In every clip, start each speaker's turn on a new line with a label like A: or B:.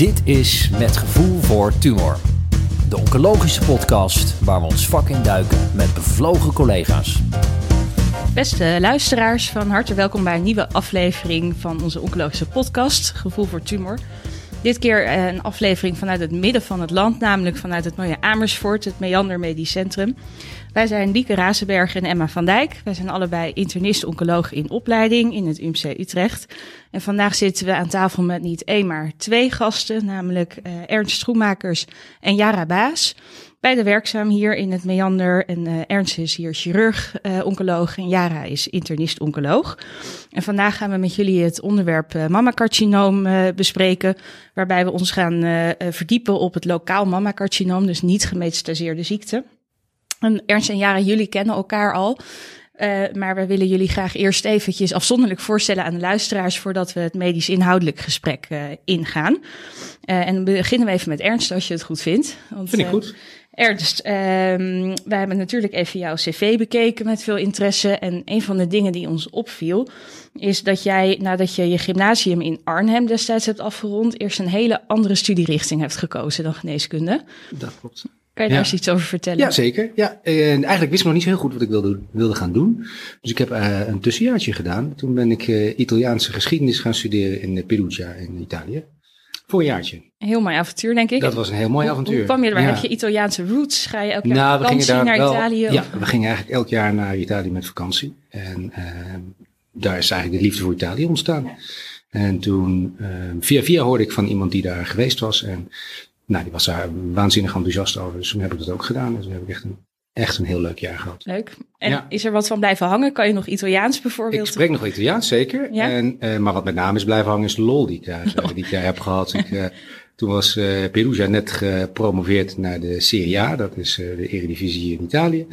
A: Dit is Met Gevoel voor Tumor. De oncologische podcast waar we ons vak in duiken met bevlogen collega's.
B: Beste luisteraars, van harte welkom bij een nieuwe aflevering van onze oncologische podcast Gevoel voor Tumor. Dit keer eh, een aflevering vanuit het midden van het land, namelijk vanuit het mooie Amersfoort, het Meander Medisch Centrum. Wij zijn Lieke Razenberg en Emma van Dijk. Wij zijn allebei internist-oncoloog in opleiding in het UMC Utrecht. En vandaag zitten we aan tafel met niet één, maar twee gasten, namelijk uh, Ernst Schoenmakers en Jara Baas. Beide werkzaam hier in het Meander. En uh, Ernst is hier chirurg-oncoloog en Jara is internist-oncoloog. En vandaag gaan we met jullie het onderwerp uh, mammacarcinoom bespreken. Waarbij we ons gaan verdiepen op het lokaal mammacarcinoom, dus niet gemetastaseerde ziekte. En Ernst en Jara, jullie kennen elkaar al. Uh, maar we willen jullie graag eerst eventjes afzonderlijk voorstellen aan de luisteraars voordat we het medisch inhoudelijk gesprek uh, ingaan. Uh, en dan beginnen we even met Ernst, als je het goed vindt.
C: Want, Vind ik goed.
B: Ernst, wij hebben natuurlijk even jouw cv bekeken met veel interesse. En een van de dingen die ons opviel, is dat jij nadat je je gymnasium in Arnhem destijds hebt afgerond, eerst een hele andere studierichting hebt gekozen dan geneeskunde.
C: Dat klopt.
B: Kan je daar eens iets over vertellen?
C: Ja, zeker. Ja, en eigenlijk wist ik nog niet zo heel goed wat ik wilde, wilde gaan doen. Dus ik heb uh, een tussenjaartje gedaan. Toen ben ik uh, Italiaanse geschiedenis gaan studeren in Perugia in Italië. Voor een jaartje.
B: Een heel mooi avontuur, denk ik.
C: Dat was een heel mooi avontuur.
B: Hoe kwam je erbij? Ja. Heb je Italiaanse roots? Ga je elk jaar nou, vakantie naar wel, Italië?
C: Ja, we gingen eigenlijk elk jaar naar Italië met vakantie. En uh, daar is eigenlijk de liefde voor Italië ontstaan. Ja. En toen, via via hoorde ik van iemand die daar geweest was. En nou, die was daar waanzinnig enthousiast over. Dus toen heb ik dat ook gedaan. Dus toen heb ik echt een, echt een heel leuk jaar gehad.
B: Leuk. En ja. is er wat van blijven hangen? Kan je nog Italiaans bijvoorbeeld?
C: Ik spreek nog Italiaans, zeker. Ja? En, uh, maar wat met name is blijven hangen is lol die ik daar, lol. die ik daar heb gehad. ik, uh, toen was uh, Perugia net gepromoveerd naar de Serie A. Dat is de eredivisie in Italië.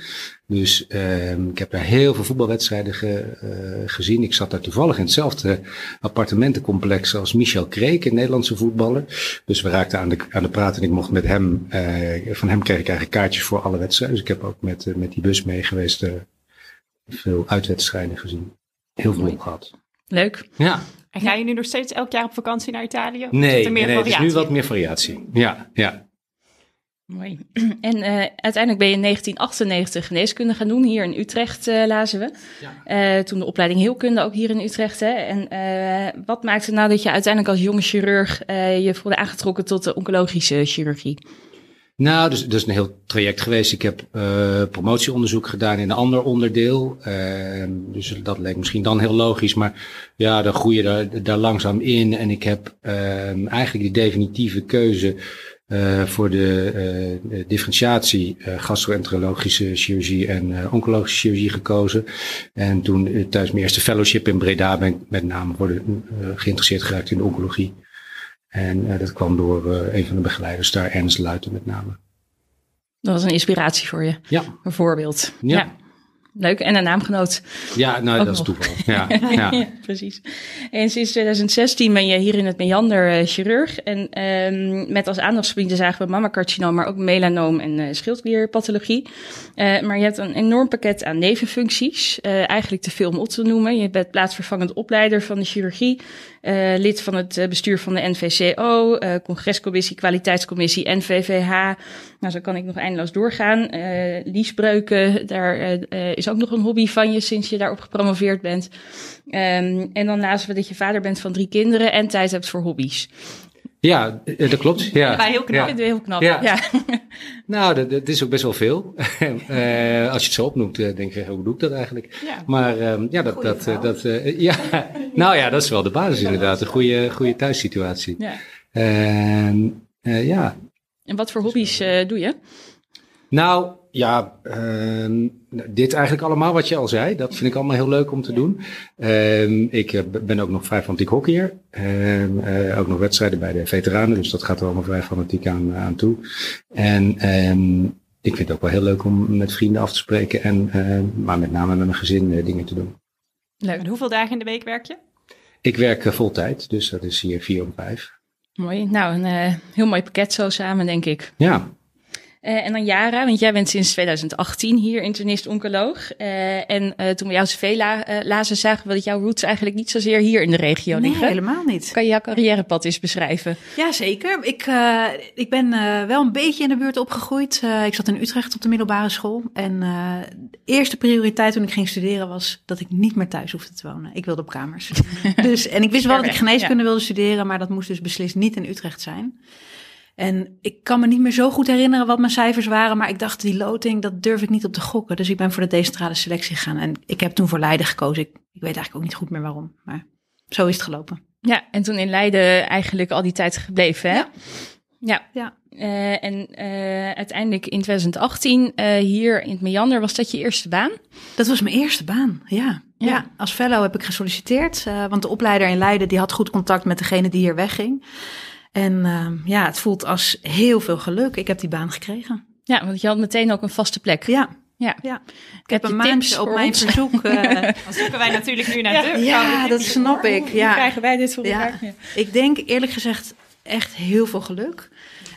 C: Dus uh, ik heb daar heel veel voetbalwedstrijden ge, uh, gezien. Ik zat daar toevallig in hetzelfde appartementencomplex als Michel Kreek, een Nederlandse voetballer. Dus we raakten aan de, aan de praat en ik mocht met hem, uh, van hem kreeg ik eigenlijk kaartjes voor alle wedstrijden. Dus ik heb ook met, met die bus mee geweest, veel uitwedstrijden gezien. Heel veel op gehad.
B: Leuk.
C: Ja.
D: En ga je nu nog steeds elk jaar op vakantie naar Italië?
C: Nee, er meer nee, het is nu wat meer variatie. Ja, ja.
B: Mooi. En uh, uiteindelijk ben je in 1998 geneeskunde gaan doen. Hier in Utrecht uh, lazen we. Ja. Uh, toen de opleiding heelkunde ook hier in Utrecht. Hè. En wat maakte nou dat je uiteindelijk als jonge chirurg je voelde aangetrokken tot de oncologische chirurgie?
C: Nou, dus, dus een heel traject geweest. Ik heb promotieonderzoek gedaan in een ander onderdeel. Ehm, dus dat leek misschien dan heel logisch. Maar ja, dan groei je daar, daar langzaam in. En ik heb ehm, eigenlijk die definitieve keuze uh, voor de uh, differentiatie uh, gastroenterologische chirurgie en oncologische chirurgie gekozen. En toen tijdens mijn eerste fellowship in Breda ben ik met name worden, geïnteresseerd geraakt in de oncologie. En dat kwam door een van de begeleiders daar, Ernst Luiten met name.
B: Dat was een inspiratie voor je?
C: Ja.
B: Een voorbeeld? ja. ja. Leuk. En een naamgenoot.
C: Ja, nou, dat is toeval. Ja, ja. ja,
B: precies. En sinds 2016 ben je hier in het Meander uh, chirurg. En um, met als aandachtsgebieden zagen we mammacarcinoom, maar ook melanoom en uh, schildklierpathologie. Uh, maar je hebt een enorm pakket aan nevenfuncties. eigenlijk te veel om op te noemen. Je bent plaatsvervangend opleider van de chirurgie. Uh, lid van het bestuur van de NVCO, uh, congrescommissie, kwaliteitscommissie, NVVH. Nou, zo kan ik nog eindeloos doorgaan. Uh, liesbreuken, daar is ook nog een hobby van je sinds je daarop gepromoveerd bent. Um, en dan lazen we dat je vader bent van drie kinderen en tijd hebt voor hobby's.
C: Ja, dat klopt. Ja,
B: ja heel knap. Ja. heel knap. Ja. ja.
C: nou, dat, dat, is ook best wel veel. uh, als je het zo opnoemt, uh, denk je, hoe doe ik dat eigenlijk? Ja. Maar um, ja, dat, dat, uh, dat uh, ja, nou ja, dat is wel de basis inderdaad. Een goede, goede thuissituatie. Ja. ja.
B: En wat voor hobby's doe je?
C: Nou, ja, uh, dit eigenlijk allemaal wat je al zei. Dat vind ik allemaal heel leuk om te doen. Uh, ik ben ook nog vrij fanatiek hockeyer. Uh, ook nog wedstrijden bij de veteranen. Dus dat gaat er allemaal vrij fanatiek aan, aan toe. En ehm, ik vind het ook wel heel leuk om met vrienden af te spreken. En, maar met name met mijn gezin eh, dingen te doen.
D: Leuk. En hoeveel dagen in de week werk je?
C: Ik werk vol tijd. Dus dat is hier vier om vijf.
B: Mooi. Nou, een heel mooi pakket zo samen, denk ik.
C: Ja.
B: Uh, en dan Jara, want jij bent sinds 2018 hier internist-oncoloog. Uh, en uh, toen we jouw cv la lazen, zagen we dat jouw roots eigenlijk niet zozeer hier in de regio
E: nee,
B: liggen.
E: helemaal niet.
B: Kan je jouw carrièrepad eens beschrijven?
E: Ja, zeker. Ik, ik ben wel een beetje in de buurt opgegroeid. ik zat in Utrecht op de middelbare school. En de eerste prioriteit toen ik ging studeren was dat ik niet meer thuis hoefde te wonen. Ik wilde op kamers. dus, en ik wist wel dat ik geneeskunde ja. wilde studeren, maar dat moest dus beslist niet in Utrecht zijn. En ik kan me niet meer zo goed herinneren wat mijn cijfers waren, maar ik dacht, die loting, dat durf ik niet op te gokken. Dus ik ben voor de decentrale selectie gegaan en ik heb toen voor Leiden gekozen. Ik, ik weet eigenlijk ook niet goed meer waarom, maar zo is het gelopen.
B: Ja, en toen in Leiden eigenlijk al die tijd gebleven, hè?
E: Ja.
B: Ja.
E: ja.
B: Uh, en uh, uiteindelijk in 2018 uh, hier in het Meander, was dat je eerste baan?
E: Dat was mijn eerste baan, ja. Ja, ja als fellow heb ik gesolliciteerd, want de opleider in Leiden die had goed contact met degene die hier wegging. En uh, ja, het voelt als heel veel geluk. Ik heb die baan gekregen.
B: Ja, want je had meteen ook een vaste plek.
E: Ja.
B: Ja.
E: ja. Ik heb, heb een maandje op mijn verzoek. Uh,
D: Dan zoeken wij natuurlijk nu naar
E: ja,
D: de
E: Ja, dat snap ik. Ja.
B: Hoe krijgen wij dit voor
E: ja.
B: elkaar? Ja.
E: Ik denk eerlijk gezegd echt heel veel geluk.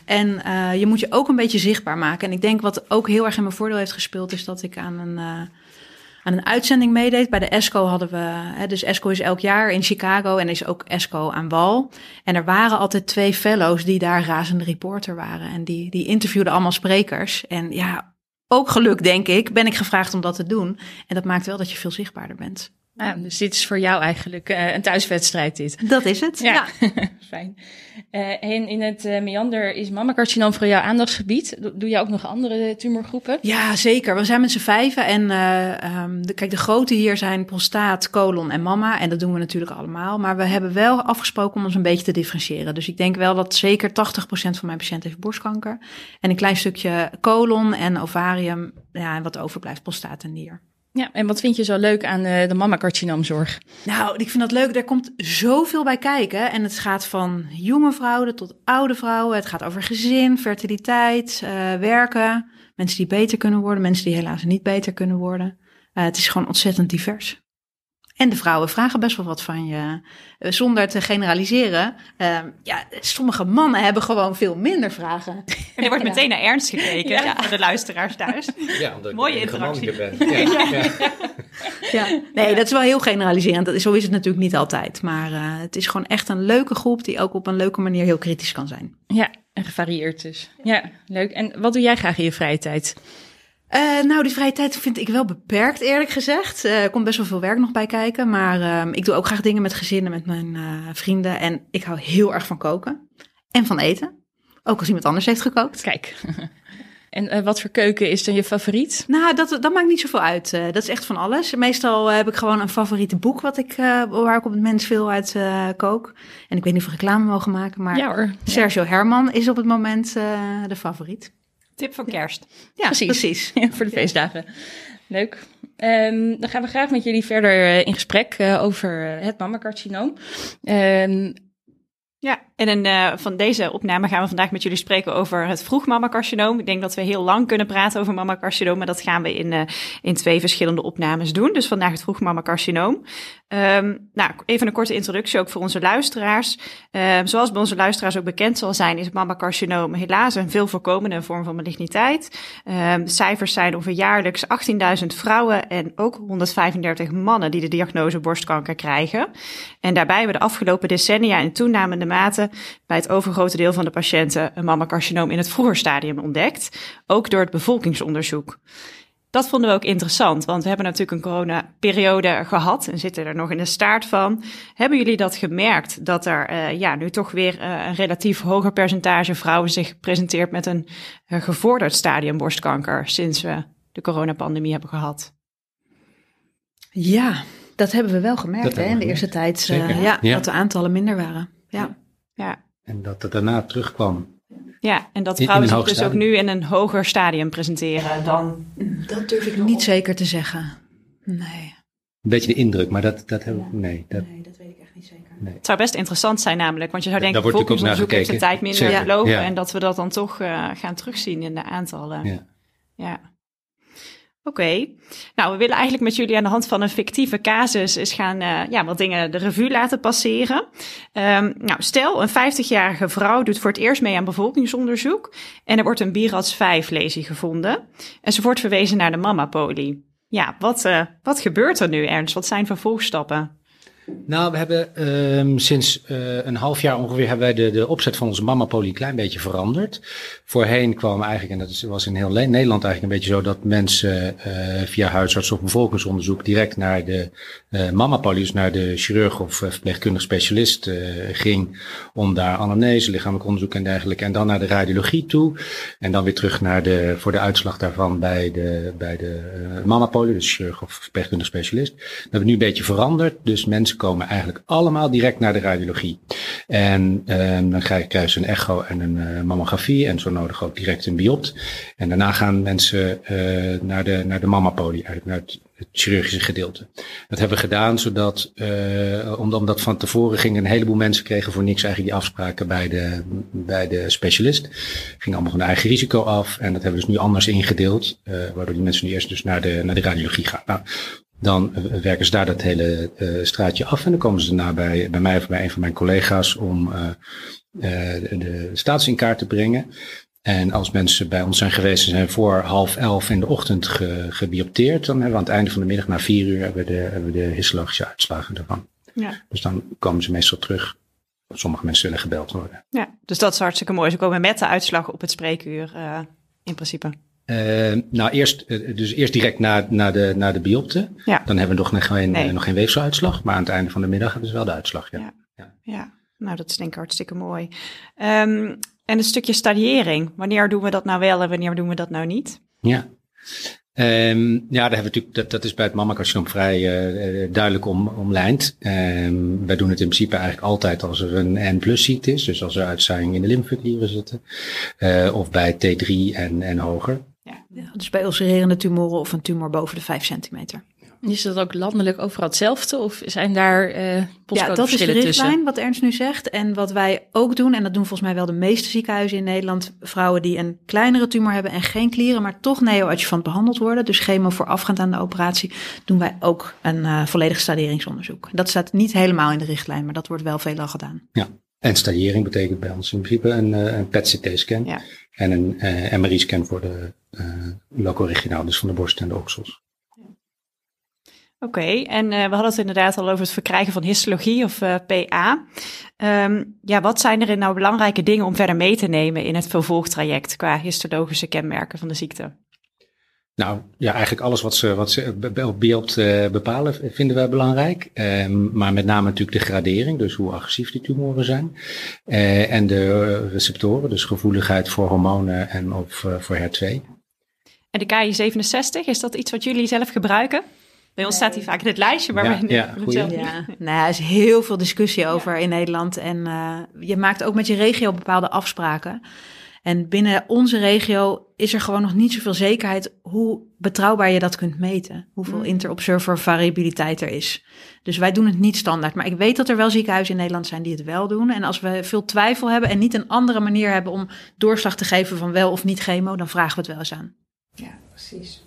E: En uh, je moet je ook een beetje zichtbaar maken. En ik denk wat ook heel erg in mijn voordeel heeft gespeeld, is dat ik aan een, uh, aan een uitzending meedeed. Bij de ESCO hadden we, hè, dus ESCO is elk jaar in Chicago en is ook ESCO aan wal. En er waren altijd twee fellows die daar razende reporter waren. En die, die interviewden allemaal sprekers. En ja, ook geluk denk ik, ben ik gevraagd om dat te doen. En dat maakt wel dat je veel zichtbaarder bent.
B: Ja, dus dit is voor jou eigenlijk uh, een thuiswedstrijd dit.
E: Dat is het, ja.
B: ja. Fijn. Uh, en in het uh, meander is mammacarcinoom voor jouw aandachtsgebied. Doe je ook nog andere tumorgroepen?
E: Ja, zeker. We zijn met z'n vijven en um, de, kijk, de grote hier zijn prostaat, colon en mama. En dat doen we natuurlijk allemaal. Maar we hebben wel afgesproken om ons een beetje te differentiëren. Dus ik denk wel dat zeker 80% van mijn patiënten heeft borstkanker. En een klein stukje colon en ovarium. Ja, en wat overblijft, prostaat en nier.
B: Ja, en wat vind je zo leuk aan uh, de mammacarcinoomzorg?
E: Nou, ik vind dat leuk. Er komt zoveel bij kijken. En het gaat van jonge vrouwen tot oude vrouwen. Het gaat over gezin, fertiliteit, uh, werken. Mensen die beter kunnen worden, mensen die helaas niet beter kunnen worden. Uh, het is gewoon ontzettend divers. En de vrouwen vragen best wel wat van je. Uh, zonder te generaliseren. Uh, ja, sommige mannen hebben gewoon veel minder vragen.
D: En er wordt meteen naar ernst gekeken ja. voor de luisteraars thuis.
C: Ja, omdat
D: Mooie
C: ik
D: interactie.
C: ben. Ja, ja.
E: ja. Nee, dat is wel heel generaliserend. Dat is, zo is het natuurlijk niet altijd. Maar uh, het is gewoon echt een leuke groep die ook op een leuke manier heel kritisch kan zijn.
B: Ja, en gevarieerd dus. Ja, leuk. En wat doe jij graag in je vrije tijd?
E: Uh, nou, die vrije tijd vind ik wel beperkt, eerlijk gezegd. Uh, er komt best wel veel werk nog bij kijken. Maar uh, ik doe ook graag dingen met gezinnen, met mijn vrienden. En ik hou heel erg van koken. En van eten. Ook als iemand anders heeft gekookt.
B: Kijk. en wat voor keuken is dan je favoriet?
E: Nou, dat, dat maakt niet zoveel uit. dat is echt van alles. Meestal heb ik gewoon een favoriete boek wat ik, waar ik op het moment veel uit kook. En ik weet niet of we reclame mogen maken, maar
B: ja, hoor.
E: Sergio ja. Herman is op het moment de favoriet.
D: Tip van kerst.
E: Ja, precies. precies.
B: Ja, voor de feestdagen. Leuk. Um, dan gaan we graag met jullie verder uh, in gesprek uh, over het mammacarcinoom. Um,
D: ja, en uh, van deze opname gaan we vandaag met jullie spreken over het vroegmammacarcinoom. Ik denk dat we heel lang kunnen praten over mammacarcinoom, maar dat gaan we in, uh, in twee verschillende opnames doen. Dus vandaag het vroegmammacarcinoom. Um, nou, even een korte introductie ook voor onze luisteraars. Um, zoals bij onze luisteraars ook bekend zal zijn, is mammacarcinoom helaas een veel voorkomende vorm van maligniteit. Um, cijfers zijn over jaarlijks 18.000 vrouwen en ook 135 mannen die de diagnose borstkanker krijgen. En daarbij hebben de afgelopen decennia in toenemende mate bij het overgrote deel van de patiënten een mammacarcinoom in het vroeger stadium ontdekt, ook door het bevolkingsonderzoek. Dat vonden we ook interessant, want we hebben natuurlijk een coronaperiode gehad en zitten er nog in de staart van. Hebben jullie dat gemerkt, dat er uh, ja, nu toch weer uh, een relatief hoger percentage vrouwen zich presenteert met een uh, gevorderd stadium borstkanker sinds we de coronapandemie hebben gehad?
E: Ja, dat hebben we wel gemerkt hè, in de eerste tijd. Ja. dat de aantallen minder waren. Ja.
D: Ja.
C: En dat het daarna terugkwam.
D: Ja, en dat vrouwen zich dus ook nu in een hoger stadium presenteren dan.
E: Dat durf ik niet zeker te zeggen. Nee.
C: Een beetje de indruk, maar dat, dat hebben we. Nee, dat,
E: Nee, dat weet ik echt niet zeker.
D: Het zou best interessant zijn namelijk, want je zou
C: Daar
D: denken,
C: wordt natuurlijk ook naar
D: bevolkingsonderzoek heeft de tijd minder
C: ja.
D: en dat we dat dan toch eh, gaan terugzien in de aantallen.
C: ja.
D: Ja. Oké, nou we willen eigenlijk met jullie aan de hand van een fictieve casus eens gaan uh, ja, wat dingen de revue laten passeren. Um, nou, stel een 50-jarige vrouw doet voor het eerst mee aan bevolkingsonderzoek en er wordt een BIRADS 5-lesie gevonden en ze wordt verwezen naar de mamapolie. Ja, wat, uh, wat gebeurt er nu Ernst? Wat zijn vervolgstappen?
C: Nou, we hebben um, sinds uh, een half jaar ongeveer hebben wij de, de opzet van onze mamapolie een klein beetje veranderd. Voorheen kwamen eigenlijk, en dat was in heel Nederland eigenlijk een beetje zo, dat mensen uh, via huisarts of bevolkingsonderzoek direct naar de uh, dus naar de chirurg of verpleegkundig specialist ging om daar anamnese, lichamelijk onderzoek en dergelijke. En dan naar de radiologie toe. En dan weer terug naar de, voor de uitslag daarvan bij de, bij de mamapolie, dus chirurg of verpleegkundig specialist. Dat hebben we nu een beetje veranderd. Dus mensen komen eigenlijk allemaal direct naar de radiologie. En um, dan krijgen ze een echo en een uh, mammografie en zo nodig ook direct een biopt. En daarna gaan mensen uh, naar de, naar de mammapolie, eigenlijk naar het, chirurgische gedeelte. Dat hebben we gedaan zodat, uh, omdat van tevoren gingen een heleboel mensen kregen voor niks eigenlijk die afspraken bij de, bij de specialist. Gingen allemaal van eigen risico af en dat hebben we dus nu anders ingedeeld, waardoor die mensen nu eerst dus naar de, naar de radiologie gaan. Nou, dan werken ze daar dat hele uh, straatje af en dan komen ze daarna bij, bij mij of bij een van mijn collega's om uh, de status in kaart te brengen. En als mensen bij ons zijn geweest en zijn voor half elf in de ochtend ge, gebiopteerd, dan hebben we aan het einde van de middag, na vier uur, hebben we de, hebben we de histologische uitslagen ervan. Ja. Dus dan komen ze meestal terug. Sommige mensen willen gebeld worden.
D: Ja, dus dat is hartstikke mooi. Ze komen met de uitslag op het spreekuur in principe.
C: Uh, nou, eerst, dus eerst direct na, na, de, na de biopte. Ja. Dan hebben we nog geen, nee. nog geen weefseluitslag. Maar aan het einde van de middag hebben ze wel de uitslag. Ja,
D: ja. ja. ja. nou dat is denk ik hartstikke mooi. Um, en een stukje stadiëring. Wanneer doen we dat nou wel en wanneer doen we dat nou niet?
C: Ja. Um, ja, daar hebben we natuurlijk, dat, dat is bij het mammacarcinoom vrij uh, duidelijk om, omlijnd. Um, wij doen het in principe eigenlijk altijd als er een N-plus ziekte is. Dus als er uitzaaiing in de lymfeklieren zitten. Uh, of bij T3 en, en hoger.
E: Ja, dus bij ulcererende tumoren of een tumor boven de 5 centimeter.
B: Is dat ook landelijk overal hetzelfde of zijn daar uh,
E: Ja, dat is de richtlijn wat Ernst nu zegt. En wat wij ook doen, en dat doen volgens mij wel de meeste ziekenhuizen in Nederland, vrouwen die een kleinere tumor hebben en geen klieren, maar toch neoadjuvant behandeld worden, dus chemo voorafgaand aan de operatie, doen wij ook een uh, volledig stadieringsonderzoek. Dat staat niet helemaal in de richtlijn, maar dat wordt wel veelal gedaan.
C: Ja, en stadiering betekent bij ons in principe een, uh, een PET-CT-scan ja. En een uh, MRI-scan voor de uh, loco-regionaal, dus van de borst en de oksels.
D: Oké, en uh, we hadden het inderdaad al over het verkrijgen van histologie of PA. Um, ja, wat zijn er nou belangrijke dingen om verder mee te nemen in het vervolgtraject qua histologische kenmerken van de ziekte?
C: Nou ja, eigenlijk alles wat ze, wat ze op beeld uh, bepalen vinden wij belangrijk. Um, maar met name natuurlijk de gradering, dus hoe agressief die tumoren zijn. Uh, en de receptoren, dus gevoeligheid voor hormonen en of uh, voor HER2.
D: En de KI67, is dat iets wat jullie zelf gebruiken? Bij ons staat hij vaak in het lijstje, maar
C: ja,
D: we
C: ja,
D: zelf
E: ja. Nou, er is heel veel discussie over in Nederland. En uh, je maakt ook met je regio bepaalde afspraken. En binnen onze regio is er gewoon nog niet zoveel zekerheid hoe betrouwbaar je dat kunt meten. Hoeveel mm. interobserver variabiliteit er is. Dus wij doen het niet standaard. Maar ik weet dat er wel ziekenhuizen in Nederland zijn die het wel doen. En als we veel twijfel hebben en niet een andere manier hebben om doorslag te geven van wel of niet chemo, dan vragen we het wel eens aan.
D: Ja, precies.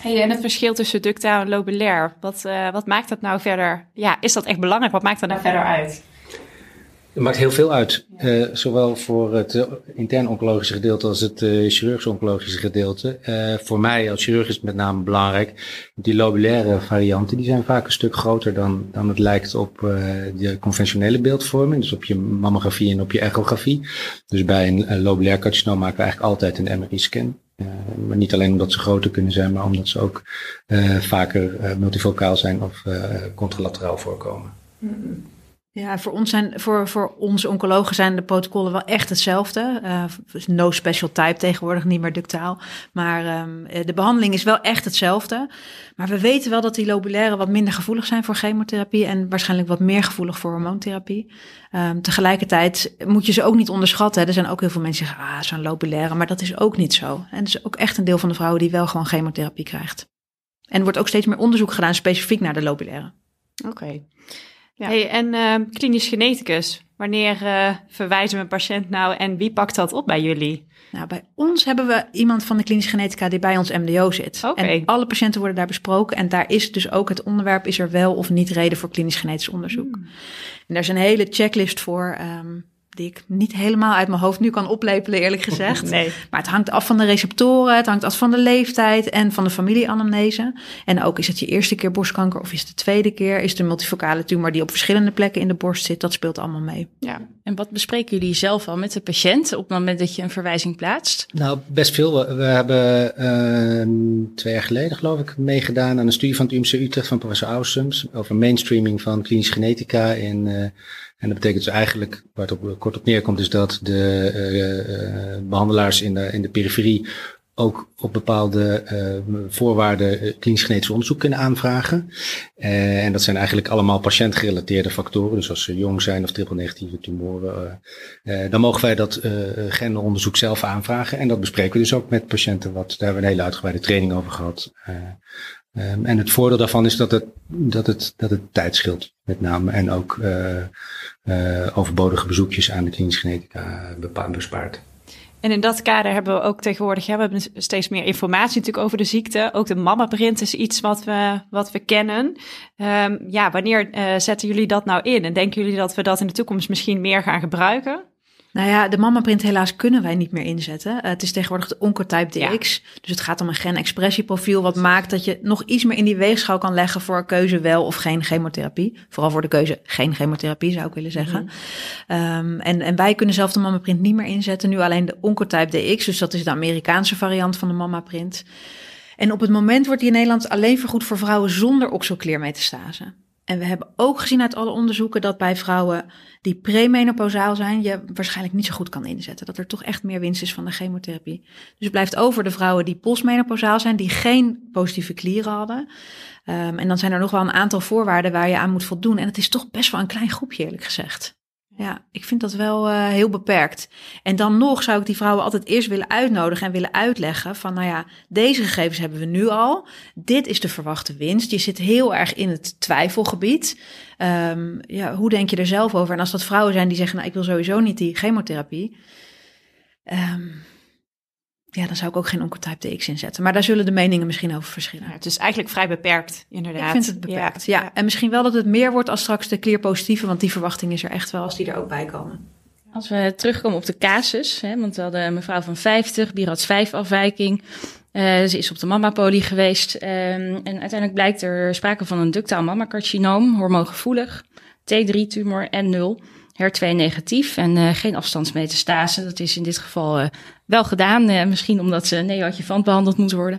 D: Hey, en het verschil tussen ductaal en lobulair, wat, uh, wat maakt dat nou verder? Ja, is dat echt belangrijk? Wat maakt dat nou verder uit?
C: Het maakt heel veel uit. Uh, zowel voor het uh, intern oncologische gedeelte als het uh, chirurgisch oncologische gedeelte. voor mij als chirurg is het met name belangrijk. Die lobulaire varianten die zijn vaak een stuk groter dan, dan het lijkt op de conventionele beeldvorming. Dus op je mammografie en op je echografie. Dus bij een lobulair carcinoom maken we eigenlijk altijd een MRI-scan. Maar niet alleen omdat ze groter kunnen zijn, maar omdat ze ook vaker uh, zijn of contralateraal voorkomen.
E: Ja, voor ons zijn voor, voor onze oncologen zijn de protocollen wel echt hetzelfde. no special type tegenwoordig, niet meer ductaal. Maar um, de behandeling is wel echt hetzelfde. Maar we weten wel dat die lobulaire wat minder gevoelig zijn voor chemotherapie en waarschijnlijk wat meer gevoelig voor hormoontherapie. Um, tegelijkertijd moet je ze ook niet onderschatten. Er zijn ook heel veel mensen die zeggen, ah, zo'n lobulaire, maar dat is ook niet zo. En het is ook echt een deel van de vrouwen die wel gewoon chemotherapie krijgt. En er wordt ook steeds meer onderzoek gedaan specifiek naar de lobulaire.
D: Oké. Ja. Hey, en uh, klinisch geneticus, Wanneer uh, verwijzen we een patiënt nou en wie pakt dat op bij jullie?
E: Nou, bij ons hebben we iemand van de klinische genetica die bij ons MDO zit.
D: Okay.
E: En alle patiënten worden daar besproken. En daar is dus ook het onderwerp, is er wel of niet reden voor klinisch genetisch onderzoek. Hmm. En daar is een hele checklist voor. Um, die ik niet helemaal uit mijn hoofd nu kan oplepelen, eerlijk gezegd.
D: Nee.
E: Maar het hangt af van de receptoren, het hangt af van de leeftijd en van de familieanamnese. En ook is het je eerste keer borstkanker of is het de tweede keer? Is het een multifocale tumor die op verschillende plekken in de borst zit? Dat speelt allemaal mee.
B: Ja. En wat bespreken jullie zelf al met de patiënt op het moment dat je een verwijzing plaatst?
C: Nou, best veel. We, hebben uh, twee jaar geleden, geloof ik, meegedaan aan een studie van het UMC Utrecht van professor Ausums over mainstreaming van klinische genetica in... Uh, en dat betekent dus eigenlijk, waar het op, kort op neerkomt, is dat de uh, uh, behandelaars in de, in de periferie ook op bepaalde voorwaarden klinisch genetisch onderzoek kunnen aanvragen. En dat zijn eigenlijk allemaal patiëntgerelateerde factoren. Dus als ze jong zijn of triple-negatieve tumoren, uh, dan mogen wij dat genonderzoek zelf aanvragen. En dat bespreken we dus ook met patiënten. Wat, daar hebben we een hele uitgebreide training over gehad. Um, en het voordeel daarvan is dat het, dat het, dat het tijd scheelt, met name. En ook overbodige bezoekjes aan de klinische genetica bespaart.
D: En in dat kader hebben we ook tegenwoordig, ja, we hebben steeds meer informatie natuurlijk over de ziekte. Ook de mammaprint is iets wat we, wat we kennen. Um, ja, wanneer uh, zetten jullie dat nou in? En denken jullie dat we dat in de toekomst misschien meer gaan gebruiken?
E: Nou ja, de mammaprint helaas kunnen wij niet meer inzetten. Uh, het is tegenwoordig de Oncotype DX. Dus het gaat om een genexpressieprofiel wat maakt dat je nog iets meer in die weegschaal kan leggen voor keuze wel of geen chemotherapie. Vooral voor de keuze geen chemotherapie zou ik willen zeggen. Mm um, en, en wij kunnen zelf de mammaprint niet meer inzetten. Nu alleen de Oncotype DX. Dus dat is de Amerikaanse variant van de mammaprint. En op het moment wordt die in Nederland alleen vergoed voor vrouwen zonder oxocleermetastase. En we hebben ook gezien uit alle onderzoeken dat bij vrouwen die premenopausaal zijn, je waarschijnlijk niet zo goed kan inzetten. Dat er toch echt meer winst is van de chemotherapie. Dus het blijft over de vrouwen die postmenopausaal zijn, die geen positieve klieren hadden. Um, en dan zijn er nog wel een aantal voorwaarden waar je aan moet voldoen. En het is toch best wel een klein groepje, eerlijk gezegd. Ja, ik vind dat wel uh, heel beperkt. En dan nog zou ik die vrouwen altijd eerst willen uitnodigen en willen uitleggen van, nou ja, deze gegevens hebben we nu al. Dit is de verwachte winst. Je zit heel erg in het twijfelgebied. Um, ja, hoe denk je er zelf over? En als dat vrouwen zijn die zeggen, nou, ik wil sowieso niet die chemotherapie. Um, ja, dan zou ik ook geen Oncotype DX inzetten. Maar daar zullen de meningen misschien over verschillen.
D: Ja, het is eigenlijk vrij beperkt, inderdaad.
E: Ik vind het beperkt, ja. ja. En misschien wel dat het meer wordt als straks de clear-positieve, want die verwachting is er echt wel als die er ook bij komen.
B: Als we terugkomen op de casus, hè, want we hadden een mevrouw van 50, BIRATS 5 afwijking. Uh, ze is op de mammapolie geweest. Um, en uiteindelijk blijkt er sprake van een ductaal mammacarcinoom, hormoongevoelig, T3-tumor en 0. HER2 negatief en uh, geen afstandsmetastase. Dat is in dit geval uh, wel gedaan. Uh, misschien omdat ze neoadjuvant behandeld moet worden.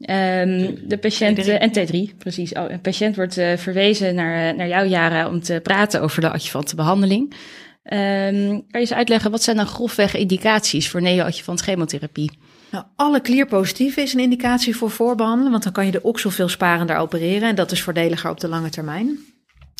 B: Um, de patiënt, T3. en T3, precies. Oh, een patiënt wordt verwezen naar, naar jouw jaren om te praten over de adjuvante behandeling. Um, kan je eens uitleggen, wat zijn dan grofweg indicaties voor neoadjuvant chemotherapie?
E: Nou, alle klierpositieve is een indicatie voor voorbehandelen, want dan kan je de oksel veel sparender opereren en dat is voordeliger op de lange termijn.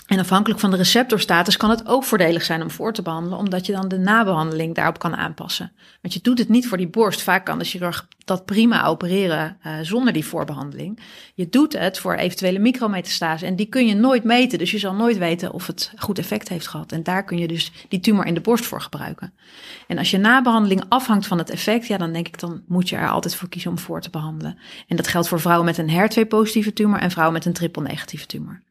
E: En afhankelijk van de receptorstatus kan het ook voordelig zijn om voor te behandelen, omdat je dan de nabehandeling daarop kan aanpassen. Want je doet het niet voor die borst. Vaak kan de chirurg dat prima opereren uh, zonder die voorbehandeling. Je doet het voor eventuele micrometastase en die kun je nooit meten. Dus je zal nooit weten of het goed effect heeft gehad. En daar kun je dus die tumor in de borst voor gebruiken. En als je nabehandeling afhangt van het effect, ja, dan denk ik dan moet je er altijd voor kiezen om voor te behandelen. En dat geldt voor vrouwen met een HER2-positieve tumor en vrouwen met een triple-negatieve tumor.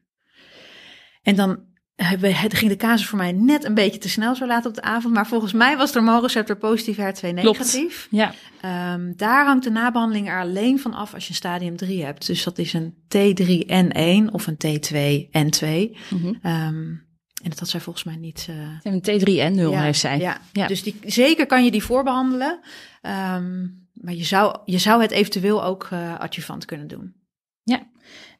E: En dan ging de casus voor mij net een beetje te snel zo laat op de avond. Maar volgens mij was de hormoonreceptor positief, HER2 negatief.
B: Ja.
E: Um, daar hangt de nabehandeling er alleen van af als je een stadium 3 hebt. Dus dat is een T3N1 of een T2N2. Mm -hmm. um, en dat had zij volgens mij niet. Uh...
B: Een T3N0 ja, heeft zij.
E: Ja, ja. dus die, zeker kan je die voorbehandelen. Um, maar je zou, je zou het eventueel ook uh, adjuvant kunnen doen.
B: Ja,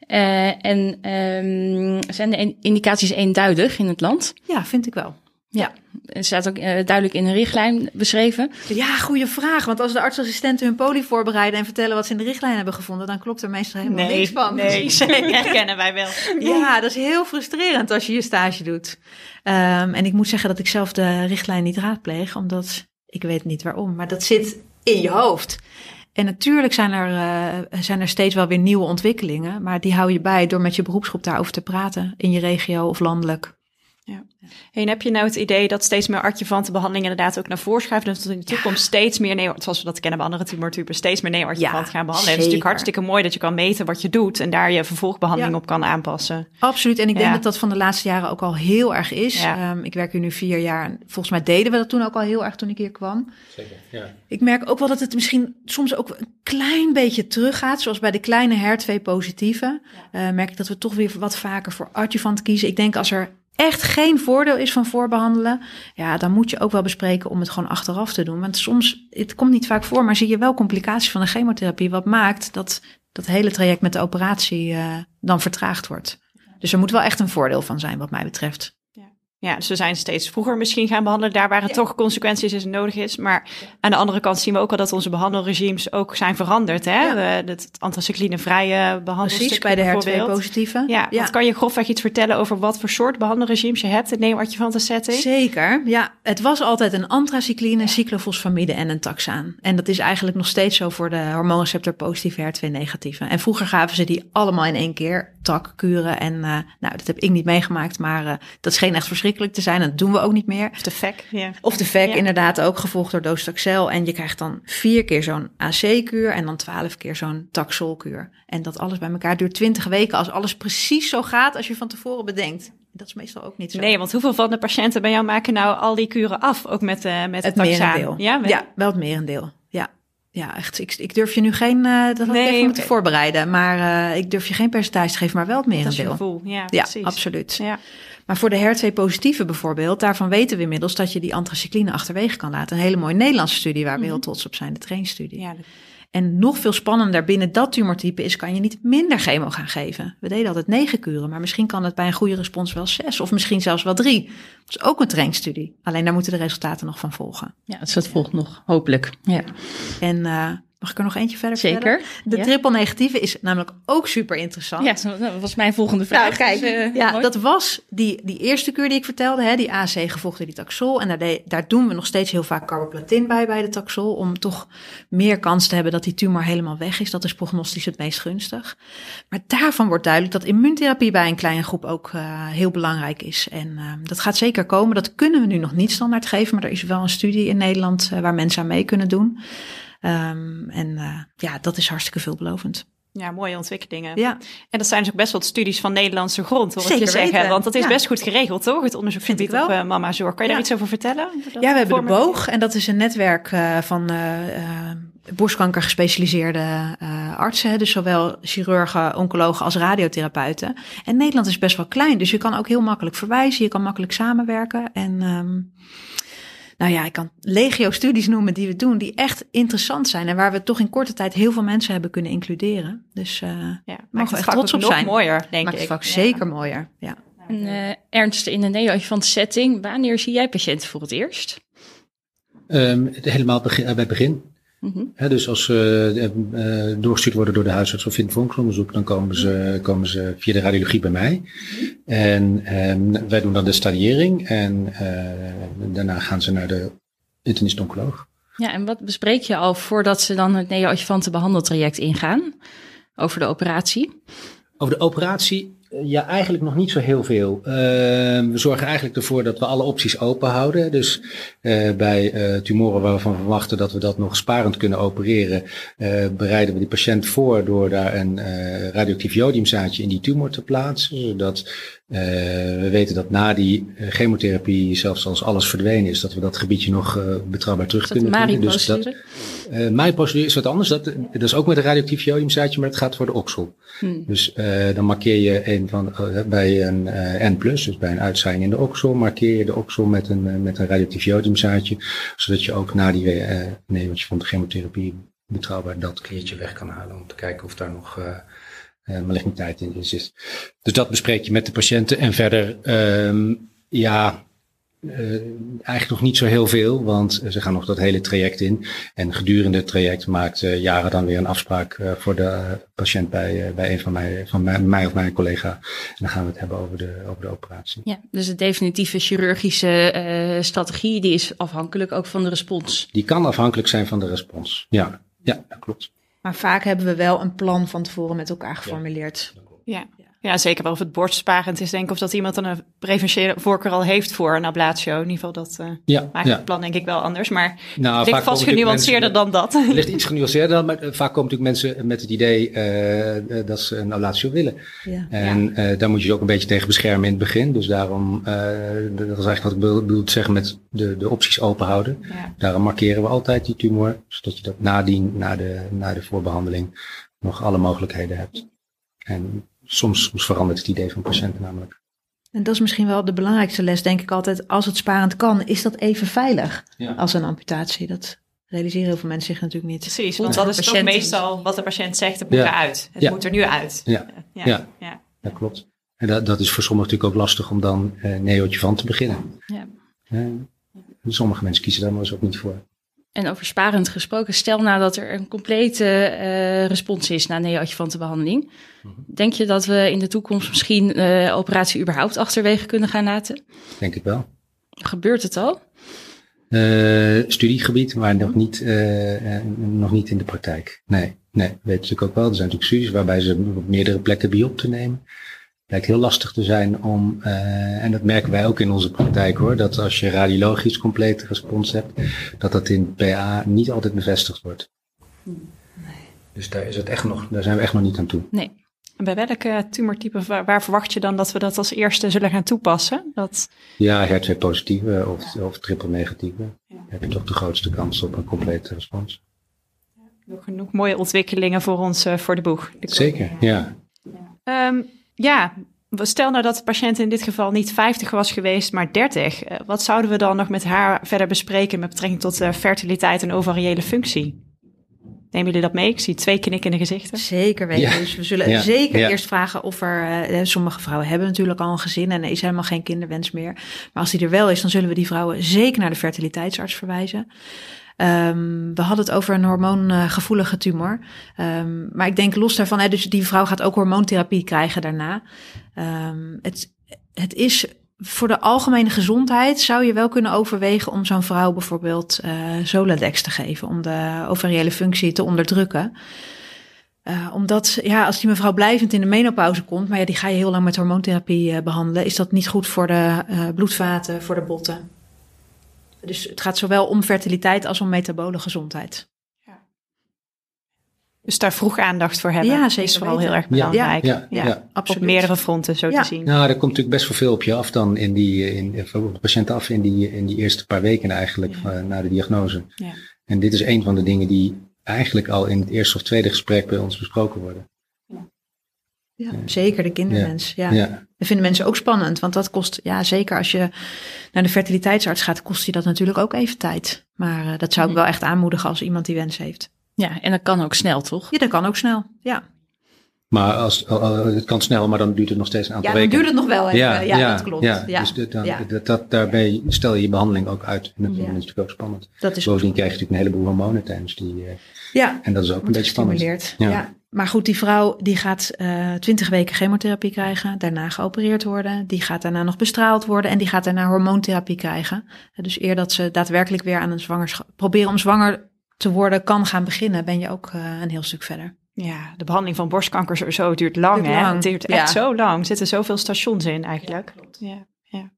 B: uh, en um, zijn de indicaties eenduidig in het land?
E: Ja, vind ik wel.
B: Ja, het staat ook uh, duidelijk in een richtlijn beschreven.
E: Ja, goede vraag. Want als de artsassistenten hun poli voorbereiden en vertellen wat ze in de richtlijn hebben gevonden, dan klopt er meestal helemaal
D: nee,
E: niks van.
D: Nee, dat herkennen wij wel.
E: Ja, dat is heel frustrerend als je je stage doet. Um, en ik moet zeggen dat ik zelf de richtlijn niet raadpleeg, omdat ik weet niet waarom. Maar dat zit in je hoofd. En natuurlijk zijn er, uh, zijn er steeds wel weer nieuwe ontwikkelingen, maar die hou je bij door met je beroepsgroep daarover te praten in je regio of landelijk.
D: Ja. En heb je nou het idee dat steeds meer adjuvantenbehandelingen inderdaad ook naar voren schuiven? Dat in de toekomst steeds meer, nee, zoals we dat kennen bij andere tumortypen, steeds meer neoadjuvant ja, gaan behandelen. Het is natuurlijk hartstikke mooi dat je kan meten wat je doet en daar je vervolgbehandeling op kan aanpassen.
E: Absoluut. En ik denk dat dat van de laatste jaren ook al heel erg is. Um, ik werk hier nu vier jaar en volgens mij deden we dat toen ook al heel erg toen ik hier kwam. Zeker, ja. Ik merk ook wel dat het misschien soms ook een klein beetje teruggaat. Zoals bij de kleine HER2-positieve. Uh, merk ik dat we toch weer wat vaker voor adjuvant kiezen. Ik denk als er echt geen voordeel is van voorbehandelen, ja, dan moet je ook wel bespreken om het gewoon achteraf te doen. Want soms, het komt niet vaak voor, maar zie je wel complicaties van de chemotherapie, wat maakt dat dat hele traject met de operatie uh, dan vertraagd wordt. Dus er moet wel echt een voordeel van zijn, wat mij betreft.
D: Ja, dus we zijn steeds vroeger misschien gaan behandelen, daar waar het toch consequenties is en nodig is. Maar aan de andere kant zien we ook al dat onze behandelregimes ook zijn veranderd. Hè? Ja. het antracycline-vrije behandelstuk
E: Precies, bij de HER2-positieve.
D: Ja, ja. kan je grofweg iets vertellen over wat voor soort behandelregimes je hebt in neoadjuvante setting?
E: Zeker, ja. Het was altijd een antracycline, cyclofosfamide en een taxaan. En dat is eigenlijk nog steeds zo voor de hormoonreceptor-positieve HER2-negatieve. En vroeger gaven ze die allemaal in één keer, takkuren. En uh, nou, dat heb ik niet meegemaakt, maar uh, dat scheen echt verschrikkelijk te zijn. En dat doen we ook niet meer.
D: Of de VEC. Ja.
E: Of de VEC, inderdaad, ook gevolgd door Dostaxel. En je krijgt dan vier keer zo'n AC-kuur en dan twaalf keer zo'n Taxol-kuur. En dat alles bij elkaar duurt twintig weken als alles precies zo gaat als je van tevoren bedenkt. Dat is meestal ook niet zo.
D: Nee, want hoeveel van de patiënten bij jou maken nou al die kuren af? Ook met, uh, met
E: het merendeel. Ja, ja, wel het merendeel. Ja, ja, echt. Ik, ik durf je nu geen. Uh, dat had nee, ik even moeten voorbereiden. Maar uh, ik durf je geen percentage te geven, maar wel het merendeel. Dat
D: is gevoel. Ja,
E: ja absoluut. Ja. Maar voor de HER2-positieve bijvoorbeeld, daarvan weten we inmiddels dat je die antracycline achterwege kan laten. Een hele mooie Nederlandse studie waar we heel mhm. trots op zijn, de trainstudie. Ja, En nog veel spannender binnen dat tumortype is, kan je niet minder chemo gaan geven. We deden altijd negen kuren, maar misschien kan het bij een goede respons wel zes of misschien zelfs wel drie. Dat is ook een trainstudie. Alleen daar moeten de resultaten nog van volgen.
B: Ja, dus dat volgt nog, hopelijk. Ja.
E: En uh, Mag ik er nog eentje verder
B: Zeker.
E: De triple negatieve is namelijk ook super interessant.
B: Ja, dat was mijn volgende vraag.
E: Nou, kijk, dus, uh, ja, dat was die, die eerste kuur die ik vertelde, hè, die AC gevolgd door die taxol. En daar, daar doen we nog steeds heel vaak carboplatin bij, bij de taxol, om toch meer kans te hebben dat die tumor helemaal weg is. Dat is prognostisch het meest gunstig. Maar daarvan wordt duidelijk dat immuuntherapie bij een kleine groep ook uh, heel belangrijk is. En uh, dat gaat zeker komen. Dat kunnen we nu nog niet standaard geven, maar er is wel een studie in Nederland waar mensen aan mee kunnen doen. Um, en uh, ja, dat is hartstikke veelbelovend.
D: Ja, mooie ontwikkelingen. Ja. En dat zijn dus ook best wel studies van Nederlandse grond, hoor Zeker je zeggen. Weten. Want dat is best goed geregeld, toch? Het onderzoekgebied op uh, Mama Zorg. Kan je daar iets over vertellen?
E: Ja, we hebben de BOOG. En dat is een netwerk uh, van uh, borstkanker gespecialiseerde artsen. Dus zowel chirurgen, oncologen als radiotherapeuten. En Nederland is best wel klein, dus je kan ook heel makkelijk verwijzen. Je kan makkelijk samenwerken. En... Um, nou ja, ik kan legio studies noemen die we doen, die echt interessant zijn en waar we toch in korte tijd heel veel mensen hebben kunnen includeren. Dus uh, ja, mogen we echt trots op zijn.
D: mooier, denk
E: maakt ik. Het zeker mooier, ja.
B: En, uh, Ernst, in de neoadjuvant setting, wanneer zie jij patiënten voor het eerst?
C: Um, helemaal begin, bij het begin. Mhm. dus als ze uh, doorgestuurd worden door de huisarts of in het vonksonderzoek, dan komen ze, komen ze via de radiologie bij mij. En um, wij doen dan de stadiëring en uh, daarna gaan ze naar de internist-oncoloog.
B: Ja, en wat bespreek je al voordat ze dan het neoadjuvante behandeltraject ingaan over de operatie?
C: Over de operatie ja, eigenlijk nog niet zo heel veel. Uh, we zorgen eigenlijk ervoor dat we alle opties open houden. Dus uh, bij uh, tumoren waarvan we verwachten dat we dat nog sparend kunnen opereren, bereiden we die patiënt voor door daar een radioactief jodiumzaadje in die tumor te plaatsen. Zodat we weten dat na die chemotherapie, zelfs als alles verdwenen is, dat we dat gebiedje nog betrouwbaar terug kunnen
B: vinden. Dus dat,
C: uh, mijn procedure is wat anders. Dat, dat is ook met een radioactief jodiumzaadje, maar het gaat voor de oksel. Hmm. Dus dan markeer je een van, bij een N+, dus bij een uitzaaiing in de oksel, markeer je de oksel met een, met een radioactief jodiumzaadje, zodat je ook na die nee, wat je van de chemotherapie betrouwbaar dat kleertje weg kan halen, om te kijken of daar nog maligniteit in is. Dus dat bespreek je met de patiënten. En verder, um, ja, uh, eigenlijk nog niet zo heel veel, want ze gaan nog dat hele traject in. En gedurende het traject maakt uh, Jaren dan weer een afspraak uh, voor de patiënt bij, bij een van mij, van mij, mij, of mijn collega. En dan gaan we het hebben over de, over de operatie.
B: Ja, dus de definitieve chirurgische strategie, die is afhankelijk ook van de respons.
C: Die kan afhankelijk zijn van de respons. Ja, ja dat klopt.
E: Maar vaak hebben we wel een plan van tevoren met elkaar geformuleerd.
D: Ja. Ja, zeker wel of het bordstsparend is, denk ik. Of dat iemand dan een preventiële voorkeur al heeft voor een ablatio. In ieder geval, dat uh, ja, maakt het plan denk ik wel anders. Maar nou, het ligt vast genuanceerder dan dat.
C: Het ligt iets genuanceerder dan, maar eh, vaak komen natuurlijk mensen met het idee uh, dat ze een ablatio willen. Ja. En ja. daar moet je ook een beetje tegen beschermen in het begin. Dus daarom, dat is eigenlijk wat ik bedoel te zeggen met de, de opties open houden. Ja. Daarom markeren we altijd die tumor, zodat je dat nadien, na de, na de voorbehandeling, nog alle mogelijkheden hebt. En soms, soms verandert het idee van patiënten namelijk.
E: En dat is misschien wel de belangrijkste les, denk ik altijd. Als het sparend kan, is dat even veilig als een amputatie. Dat realiseren heel veel mensen zich natuurlijk niet.
D: Precies, want dat is toch meestal wat de patiënt zegt, het moet ja. eruit. Het moet er nu uit.
C: Ja, ja. ja. ja. klopt. En dat, dat is voor sommigen natuurlijk ook lastig om dan uh, neootje van te beginnen. Ja. Uh, sommige mensen kiezen daar maar eens ook niet voor.
B: En over sparend gesproken, stel nou dat er een complete uh, respons is na neoadjuvante Mm Denk je dat we in de toekomst misschien uh, operatie überhaupt achterwege kunnen gaan laten?
C: Denk ik wel.
B: Gebeurt het al?
C: Uh, studiegebied, maar nog niet, nog niet in de praktijk. Nee, nee, weet je natuurlijk ook wel. Er zijn natuurlijk studies waarbij ze op meerdere plekken biop te nemen lijkt heel lastig te zijn om, uh, en dat merken wij ook in onze praktijk hoor, dat als je radiologisch complete respons hebt, dat dat in PA niet altijd bevestigd wordt. Nee. Dus daar, is het echt nog, daar zijn we echt nog niet aan toe.
B: Nee.
D: En bij welke tumortype, waar, verwacht je dan dat we dat als eerste zullen gaan toepassen? Dat...
C: Ja, HER2-positieve of, of triple-negatieve. Ja. heb je toch de grootste kans op een complete respons.
D: Nog genoeg mooie ontwikkelingen voor ons, uh, voor de boeg.
C: Zeker, ja.
D: ja. Um, ja, stel nou dat de patiënt in dit geval niet 50 was geweest, maar 30. Eh, wat zouden we dan nog met haar verder bespreken met betrekking tot uh, fertiliteit en ovariële functie? Nemen jullie dat mee? Ik zie twee knikkende gezichten.
E: Zeker weten. Dus we zullen zeker eerst vragen of er... Uh, sommige vrouwen hebben natuurlijk al een gezin en er is helemaal geen kinderwens meer. Maar als die er wel is, dan zullen we die vrouwen zeker naar de fertiliteitsarts verwijzen. Um, we hadden het over een hormoongevoelige tumor. Um, maar ik denk los daarvan, hè, dus die vrouw gaat ook hormoontherapie krijgen daarna. Um, het, het is voor de algemene gezondheid zou je wel kunnen overwegen om zo'n vrouw bijvoorbeeld uh, Zoladex te geven, om de ovariële functie te onderdrukken. Uh, omdat, ja, als die mevrouw blijvend in de menopauze komt, maar ja, die ga je heel lang met hormoontherapie uh, behandelen, is dat niet goed voor de bloedvaten, voor de botten. Dus het gaat zowel om fertiliteit als om metabole gezondheid. Ja.
D: Dus daar vroeg aandacht voor hebben ja, zeker is vooral heel erg belangrijk. Ja, ja, ja, absoluut. Op meerdere fronten zo te zien.
C: Nou, er komt natuurlijk best wel veel op je af dan in die, in, op de patiënt af in die, in die eerste paar weken eigenlijk uh, na de diagnose. Ja. En dit is een van de dingen die eigenlijk al in het eerste of tweede gesprek bij ons besproken worden.
E: Ja, zeker de kinderwens. Ja. ja. Dat vinden mensen ook spannend, want dat kost, ja, zeker als je naar de fertiliteitsarts gaat, kost je dat natuurlijk ook even tijd. Maar uh, dat zou ik wel echt aanmoedigen als iemand die wens heeft.
B: Ja, en dat kan ook snel, toch?
E: Ja, dat kan ook snel, ja.
C: Maar als, uh, het kan snel, maar dan duurt het nog steeds een aantal
E: weken.
C: Ja,
E: dan duurt het nog wel even. Ja, ja, ja dat klopt.
C: Ja, dus de, dan, Dat, dat, daarbij stel je je behandeling ook uit. En dat is natuurlijk ook spannend. Dat is Bovendien krijg je natuurlijk een heleboel hormonen tijdens die... Uh, ja. En dat is ook een beetje spannend.
E: Ja. Maar goed, die vrouw die gaat uh, eh, 20 weken chemotherapie krijgen, daarna geopereerd worden, die gaat daarna nog bestraald worden en die gaat daarna hormoontherapie krijgen. Dus eer dat ze daadwerkelijk weer aan een zwangerschap proberen om zwanger te worden kan gaan beginnen, ben je ook uh, een heel stuk verder.
D: Ja, de behandeling van borstkanker zo duurt lang, duurt hè? Lang. Het duurt echt zo lang. Er zitten zoveel stations in eigenlijk. Ja, ja,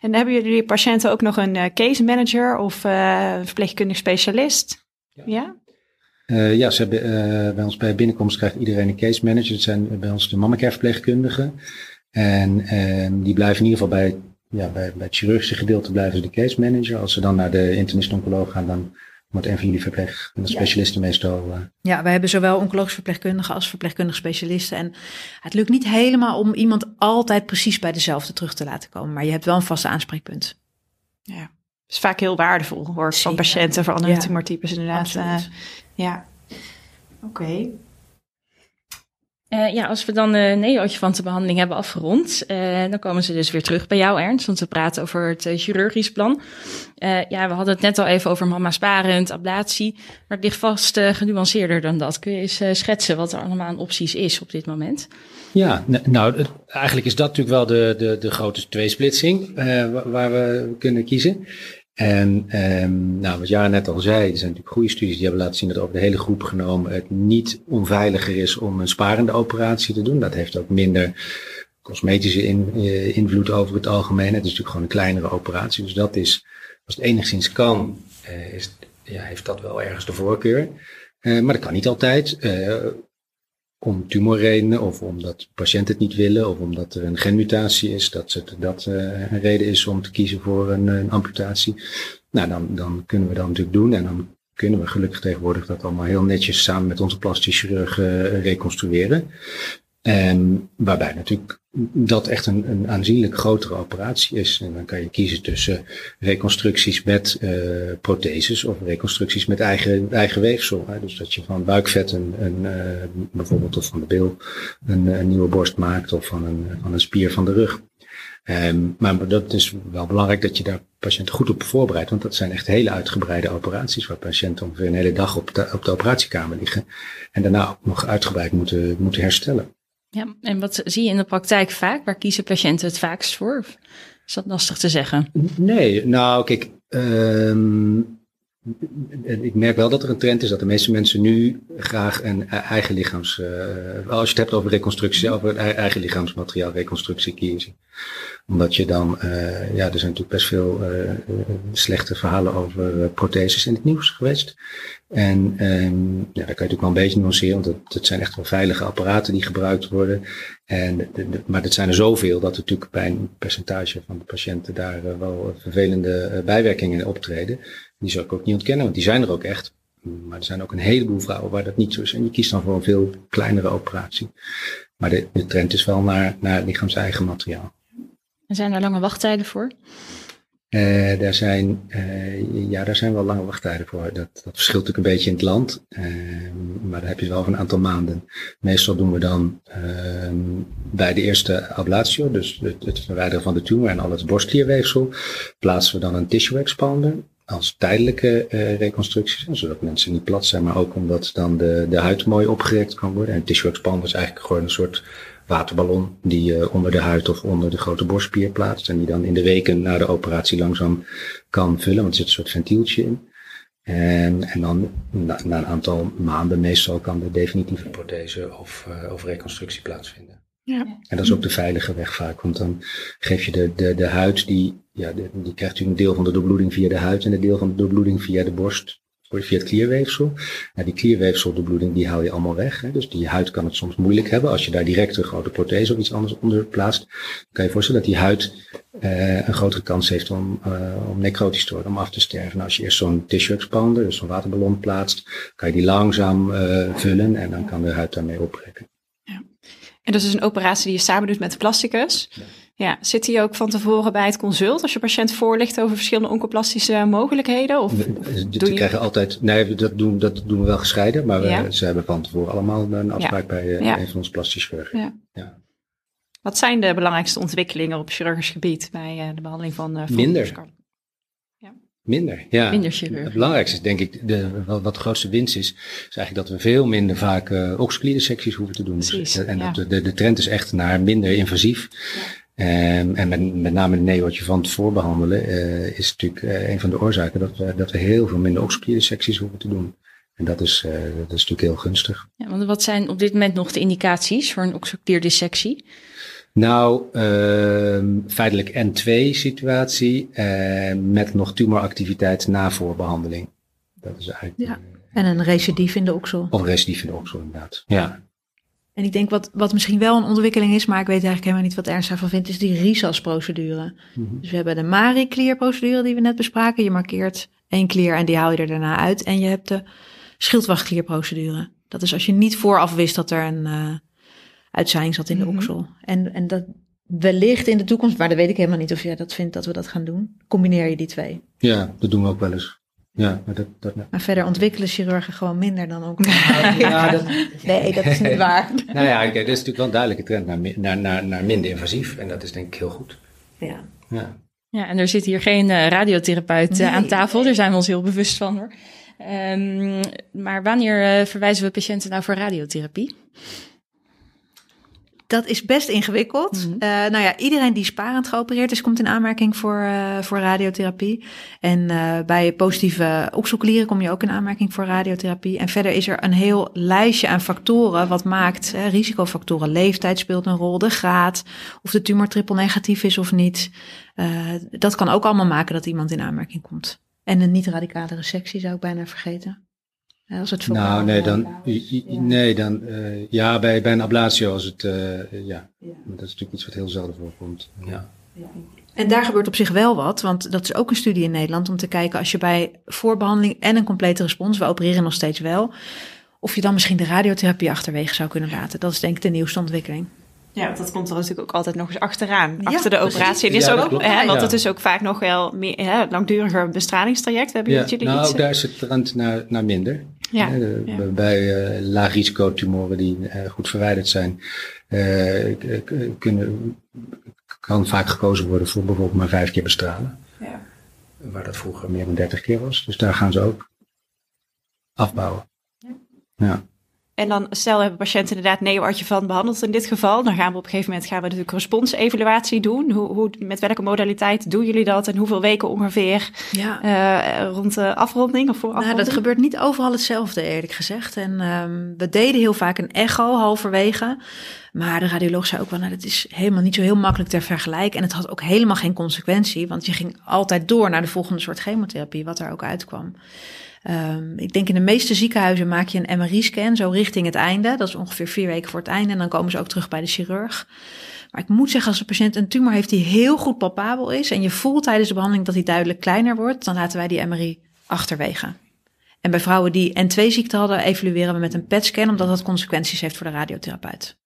D: En hebben jullie patiënten ook nog een uh, case manager of uh, verpleegkundig specialist? ja?
C: Uh, ja, ze hebben, uh, bij ons bij binnenkomst krijgt iedereen een case manager. Dat zijn bij ons de mammacare verpleegkundigen. En uh, die blijven in ieder geval bij, ja, bij, bij het chirurgische gedeelte blijven ze de case manager. Als ze dan naar de internist-oncoloog gaan, dan wordt een van jullie verpleegkundige specialisten meestal. Uh...
E: Ja, wij hebben zowel oncologische verpleegkundigen als verpleegkundige specialisten. En het lukt niet helemaal om iemand altijd precies bij dezelfde terug te laten komen. Maar je hebt wel een vaste aanspreekpunt.
D: Ja is vaak heel waardevol hoor, van patiënten voor andere ja. tumortypes inderdaad. Uh, ja, oké.
B: Uh, ja, als we dan de neoadjuvantenbehandeling hebben afgerond, uh, dan komen ze dus weer terug bij jou, Ernst, want we praten over het chirurgisch plan. ja, we hadden het net al even over mama sparend, ablatie, maar het ligt vast genuanceerder dan dat. Kun je eens schetsen wat er allemaal aan opties is op dit moment?
C: Ja, nou, eigenlijk is dat natuurlijk wel de, de, de grote tweesplitsing waar we kunnen kiezen. En um, nou, wat Jara net al zei, er zijn natuurlijk goede studies die hebben laten zien dat over de hele groep genomen het niet onveiliger is om een sparende operatie te doen. Dat heeft ook minder cosmetische uh, invloed over het algemeen. Het is natuurlijk gewoon een kleinere operatie. Dus dat is, als het enigszins kan, uh, is, ja, heeft dat wel ergens de voorkeur. Uh, maar dat kan niet altijd om tumorredenen of omdat de patiënt het niet willen of omdat er een genmutatie is, dat het, dat uh, een reden is om te kiezen voor een, een, amputatie. Nou, dan, dan kunnen we dat natuurlijk doen en dan kunnen we gelukkig tegenwoordig dat allemaal heel netjes samen met onze plastisch chirurg uh, reconstrueren. En waarbij natuurlijk dat echt een, een aanzienlijk grotere operatie is. En dan kan je kiezen tussen reconstructies met uh, protheses of reconstructies met eigen, eigen weefsel. Hè. Dus dat je van buikvet een, een uh, bijvoorbeeld of van de bil een, nieuwe borst maakt of van een, van een spier van de rug. Um, maar dat is wel belangrijk dat je daar patiënten goed op voorbereidt. Want dat zijn echt hele uitgebreide operaties waar patiënten ongeveer een hele dag op de, op de operatiekamer liggen. En daarna ook nog uitgebreid moeten, moeten herstellen.
B: Ja, en wat zie je in de praktijk vaak? Waar kiezen patiënten het vaakst voor? is dat lastig te zeggen?
C: Nee, nou kijk, um, ik merk wel dat er een trend is dat de meeste mensen nu graag een eigen lichaams, uh, als je het hebt over reconstructie, over eigen lichaamsmateriaal, reconstructie kiezen omdat je dan, uh, ja, er zijn natuurlijk best veel uh, slechte verhalen over protheses in het nieuws geweest. En um, ja, daar kan je natuurlijk wel een beetje nuanceren, want het, zijn echt wel veilige apparaten die gebruikt worden. En, maar het zijn er zoveel dat er natuurlijk bij een percentage van de patiënten daar wel vervelende bijwerkingen optreden. Die zou ik ook niet ontkennen, want die zijn er ook echt. Maar er zijn ook een heleboel vrouwen waar dat niet zo is. En je kiest dan voor een veel kleinere operatie. Maar de, de trend is wel naar, naar lichaams-eigen materiaal.
B: En zijn er lange wachttijden voor?
C: Uh, daar, zijn, uh, ja, daar zijn wel lange wachttijden voor. Dat, dat verschilt natuurlijk een beetje in het land. Uh, maar daar heb je wel een aantal maanden. Meestal doen we dan ehm, bij de eerste ablatio, dus het, het, verwijderen van de tumor en al het borstklierweefsel, plaatsen we dan een tissue expander als tijdelijke reconstructies, zodat mensen niet plat zijn, maar ook omdat dan de, de huid mooi opgerekt kan worden. En tissue expander is eigenlijk gewoon een soort waterballon die je onder de huid of onder de grote borstspier plaatst. En die dan in de weken na de operatie langzaam kan vullen, want er zit een soort ventieltje in. En, en dan na, na, een aantal maanden meestal kan de definitieve prothese of, uh, of reconstructie plaatsvinden. Ja. En dat is ook de veilige weg vaak, want dan geef je de, de, de huid, die, ja, die krijgt natuurlijk een deel van de doorbloeding via de huid en een deel van de doorbloeding via de borst via het klierweefsel. Nou, die klierweefseldebloeding die haal je allemaal weg. Hè. Dus die huid kan het soms moeilijk hebben. Als je daar direct een grote prothese of iets anders onder plaatst, kan je voorstellen dat die huid uh, een grotere kans heeft om, uh, om necrotisch te worden, om af te sterven. Nou, als je eerst zo'n tissue expander, dus zo'n waterballon plaatst, kan je die langzaam uh, vullen en dan kan de huid daarmee opbreken.
D: En dat is een operatie die je samen doet met de plasticus. Ja. Ja, zit hij ook van tevoren bij het consult als je patiënt voorlicht over verschillende oncoplastische mogelijkheden? Of,
C: we, doe je... krijgen altijd, nee, dat doen, dat doen we wel gescheiden, maar we, ze hebben van tevoren allemaal een afspraak ja. bij ja. een van ons plastisch chirurgen. Ja.
D: Wat zijn de belangrijkste ontwikkelingen op chirurgisch gebied bij uh, de behandeling van uh,
C: Minder. Minder, ja. Minder. Het belangrijkste is denk ik, de, wat, wat de grootste winst is, is eigenlijk dat we veel minder vaak uh, oxycliede hoeven te doen.
D: Precies,
C: en
D: ja.
C: de, de, de trend is echt naar minder invasief. Ja. Um, en met, met name de neootje van tevoren behandelen uh, is natuurlijk uh, een van de oorzaken dat we, dat we heel veel minder oxyclierdissecties hoeven te doen. En dat is, uh, dat is natuurlijk heel gunstig.
B: Ja, want wat zijn op dit moment nog de indicaties voor een oxyclierdissectie?
C: Nou, uh, feitelijk N2-situatie met nog tumoractiviteit na voorbehandeling. Dat is eigenlijk.
E: Ja. En een recidief in de oksel.
C: Of recidief in de oksel, inderdaad. Ja.
E: En ik denk wat, wat misschien wel een ontwikkeling is, maar ik weet eigenlijk helemaal niet wat Ernst daarvan vindt, is die RISAS-procedure. Mm -hmm. Dus we hebben de Marie-clear-procedure die we net bespraken. Je markeert één clear en die haal je er daarna uit. En je hebt de schildwacht-clear-procedure. Dat is als je niet vooraf wist dat er een uh, uitzaaiing zat in de mm -hmm. oksel. En, en dat wellicht in de toekomst, maar dat weet ik helemaal niet of jij dat vindt dat we dat gaan doen. Combineer je die twee?
C: Ja, dat doen we ook wel eens. Ja, maar, dat, dat,
E: maar verder ontwikkelen chirurgen gewoon minder dan ook. ja, dat, nee, dat is niet waar.
C: nou ja, dat is natuurlijk wel een duidelijke trend naar, naar, naar, naar minder invasief. En dat is denk ik heel goed.
E: Ja.
C: Ja,
B: ja en er zit hier geen uh, radiotherapeut uh,
E: Nee,
B: aan tafel. Daar zijn we ons heel bewust van hoor. Ehm, maar wanneer uh, verwijzen we patiënten nou voor radiotherapie?
E: Dat is best ingewikkeld. Mm nou ja, iedereen die sparend geopereerd is, komt in aanmerking voor, uh, voor radiotherapie. En uh, bij positieve opzoeklieren kom je ook in aanmerking voor radiotherapie. En verder is er een heel lijstje aan factoren wat maakt, hè, risicofactoren. Leeftijd speelt een rol, de graad, of de tumor triple negatief is of niet. dat kan ook allemaal maken dat iemand in aanmerking komt. En een niet-radicale resectie zou ik bijna vergeten.
C: Als het nou, nee, dan, nee, dan uh, ja, bij, bij een ablatio als het, uh, ja. ja. dat is natuurlijk iets wat heel zelden voorkomt. Ja.
E: En daar gebeurt op zich wel wat, want dat is ook een studie in Nederland om te kijken als je bij voorbehandeling en een complete respons, we opereren nog steeds wel, of je dan misschien de radiotherapie achterwege zou kunnen laten. Dat is denk ik de nieuwste ontwikkeling.
D: Ja, want dat komt er natuurlijk ook altijd nog eens achteraan, achter de operatie. En is ook, hè, want het is ook vaak nog wel meer hè, langduriger bestralingstraject. Hebben
C: ja.
D: jullie
C: nou,
D: iets?
C: daar is het trend naar, naar minder. Ja. ja. Bij uh, laag risicotumoren die uh, goed verwijderd zijn, uh, kunnen, kan vaak gekozen worden voor bijvoorbeeld maar vijf keer bestralen. Ja. Waar dat vroeger meer dan dertig keer was. Dus daar gaan ze ook afbouwen. Ja.
D: En dan stel hebben patiënten inderdaad neoadjuvant van behandeld in dit geval. Dan gaan we op een gegeven moment gaan we natuurlijk responsevaluatie doen. Hoe, hoe, met welke modaliteit doen jullie dat en hoeveel weken ongeveer ja. Uh, rond de afronding of voor afronding?
E: Nou, dat gebeurt niet overal hetzelfde eerlijk gezegd. En um, we deden heel vaak een echo halverwege. Maar de radioloog zei ook wel, nou, dat is helemaal niet zo heel makkelijk te vergelijken. En het had ook helemaal geen consequentie, want je ging altijd door naar de volgende soort chemotherapie, wat er ook uitkwam. Um, ik denk in de meeste ziekenhuizen maak je een MRI-scan zo richting het einde. Dat is ongeveer vier weken voor het einde. En dan komen ze ook terug bij de chirurg. Maar ik moet zeggen, als de patiënt een tumor heeft die heel goed palpabel is. en je voelt tijdens de behandeling dat die duidelijk kleiner wordt. dan laten wij die MRI achterwege. En bij vrouwen die N2-ziekte hadden, evalueren we met een PET-scan, omdat dat consequenties heeft voor de radiotherapeut.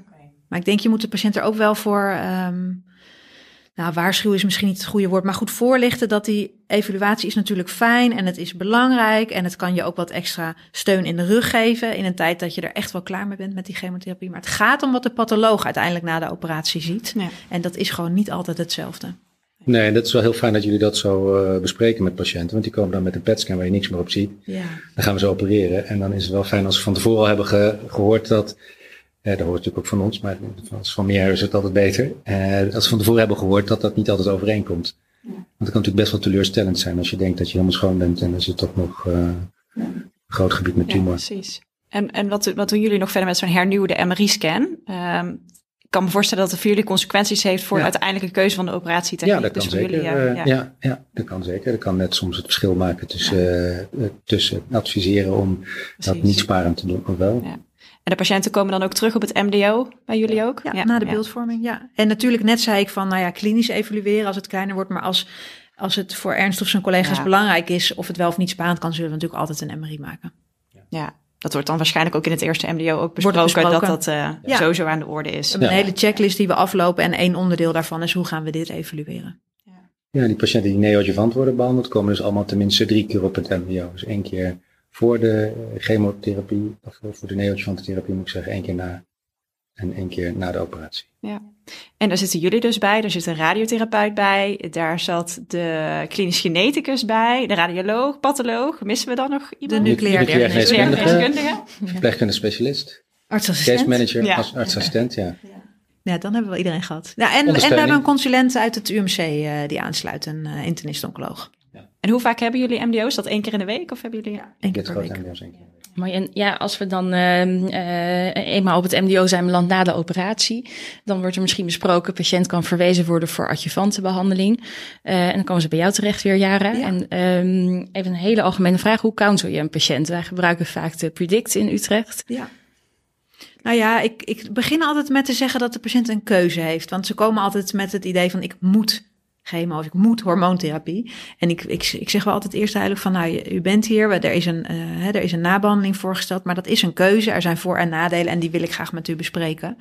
E: Okay. Maar ik denk, je moet de patiënt er ook wel voor um, nou, waarschuwen is misschien niet het goede woord, maar goed voorlichten dat die evaluatie is natuurlijk fijn en het is belangrijk en het kan je ook wat extra steun in de rug geven in een tijd dat je er echt wel klaar mee bent met die chemotherapie. Maar het gaat om wat de patholoog uiteindelijk na de operatie ziet. Ja. En dat is gewoon niet altijd hetzelfde.
C: Nee, en dat is wel heel fijn dat jullie dat zo uh, bespreken met patiënten. Want die komen dan met een PET-scan waar je niks meer op ziet. Ja. Dan gaan we ze opereren. En dan is het wel fijn als we van tevoren al hebben ge gehoord dat dat hoort natuurlijk ook van ons, maar als van meer is het altijd beter. Uh, als we van tevoren hebben gehoord dat dat niet altijd overeenkomt. Ja. Want het kan natuurlijk best wel teleurstellend zijn als je denkt dat je helemaal schoon bent en is het toch nog uh, een groot gebied met tumor.
D: Ja, precies. En, en wat, wat doen jullie nog verder met zo'n hernieuwde MRI-scan? Um, ik kan me voorstellen dat het voor jullie consequenties heeft voor ja. de uiteindelijke keuze van de operatietechniek.
C: Ja, dat
D: dus
C: kan zeker. Jullie, ja, ja. ja, ja, dat kan zeker. Dat kan net soms het verschil maken tussen, uh, tussen adviseren om Precies. dat niet sparend te doen of wel.
D: De patiënten komen dan ook terug op het MDO bij jullie ook?
E: Ja, na de beeldvorming, ja. En natuurlijk, net zei ik van, nou ja, klinisch evalueren als het kleiner wordt, maar als, als het voor Ernst of zijn collega's belangrijk is, of het wel of niet sparend kan, zullen we natuurlijk altijd een MRI maken.
D: Ja. Dat wordt dan waarschijnlijk ook in het eerste MDO ook besproken, besproken. dat dat uh, ja. sowieso aan de orde is.
E: Een hele checklist die we aflopen en één onderdeel daarvan is hoe gaan we dit evalueren.
C: Ja, die patiënten die neoadjuvant worden behandeld, komen dus allemaal tenminste drie keer op het MDO. Dus één keer voor de chemotherapie, of voor de neoadjuvante moet ik zeggen, één keer na en één keer na de operatie.
D: Ja. En daar zitten jullie dus bij, daar zit een radiotherapeut bij, daar zat de klinisch geneticus bij, de radioloog, patholoog, missen we dan nog iemand?
E: De nucleair
C: geneeskundige, verpleegkundige specialist,
E: artsassistent,
C: case manager, ja. artsassistent, ja. ja.
E: Ja, dan hebben we wel iedereen gehad. Ja, en, en we hebben een consulent uit het UMC uh, die aansluit, een uh, internist-oncoloog.
D: En hoe vaak hebben jullie MDO's? Dat één keer in de week of hebben jullie?
E: Ja, één keer per week.
C: MDO's één keer.
B: Maar en ja, als we dan uh, uh, eenmaal op het MDO zijn beland na de operatie, dan wordt er misschien besproken, patiënt kan verwezen worden voor adjuvantenbehandeling. Uh, en dan komen ze bij jou terecht weer, jaren. Ja. En um, even een hele algemene vraag, hoe counsel je een patiënt? Wij gebruiken vaak de Predict in Utrecht.
E: Ja. Nou ja, ik, ik begin altijd met te zeggen dat de patiënt een keuze heeft. Want ze komen altijd met het idee van ik moet chemo of ik moet hormoontherapie. En ik, ik, zeg wel altijd eerst duidelijk van, nou, u bent hier, er is, een, uh, er is een nabehandeling voorgesteld, maar dat is een keuze. Er zijn voor- en nadelen en die wil ik graag met u bespreken.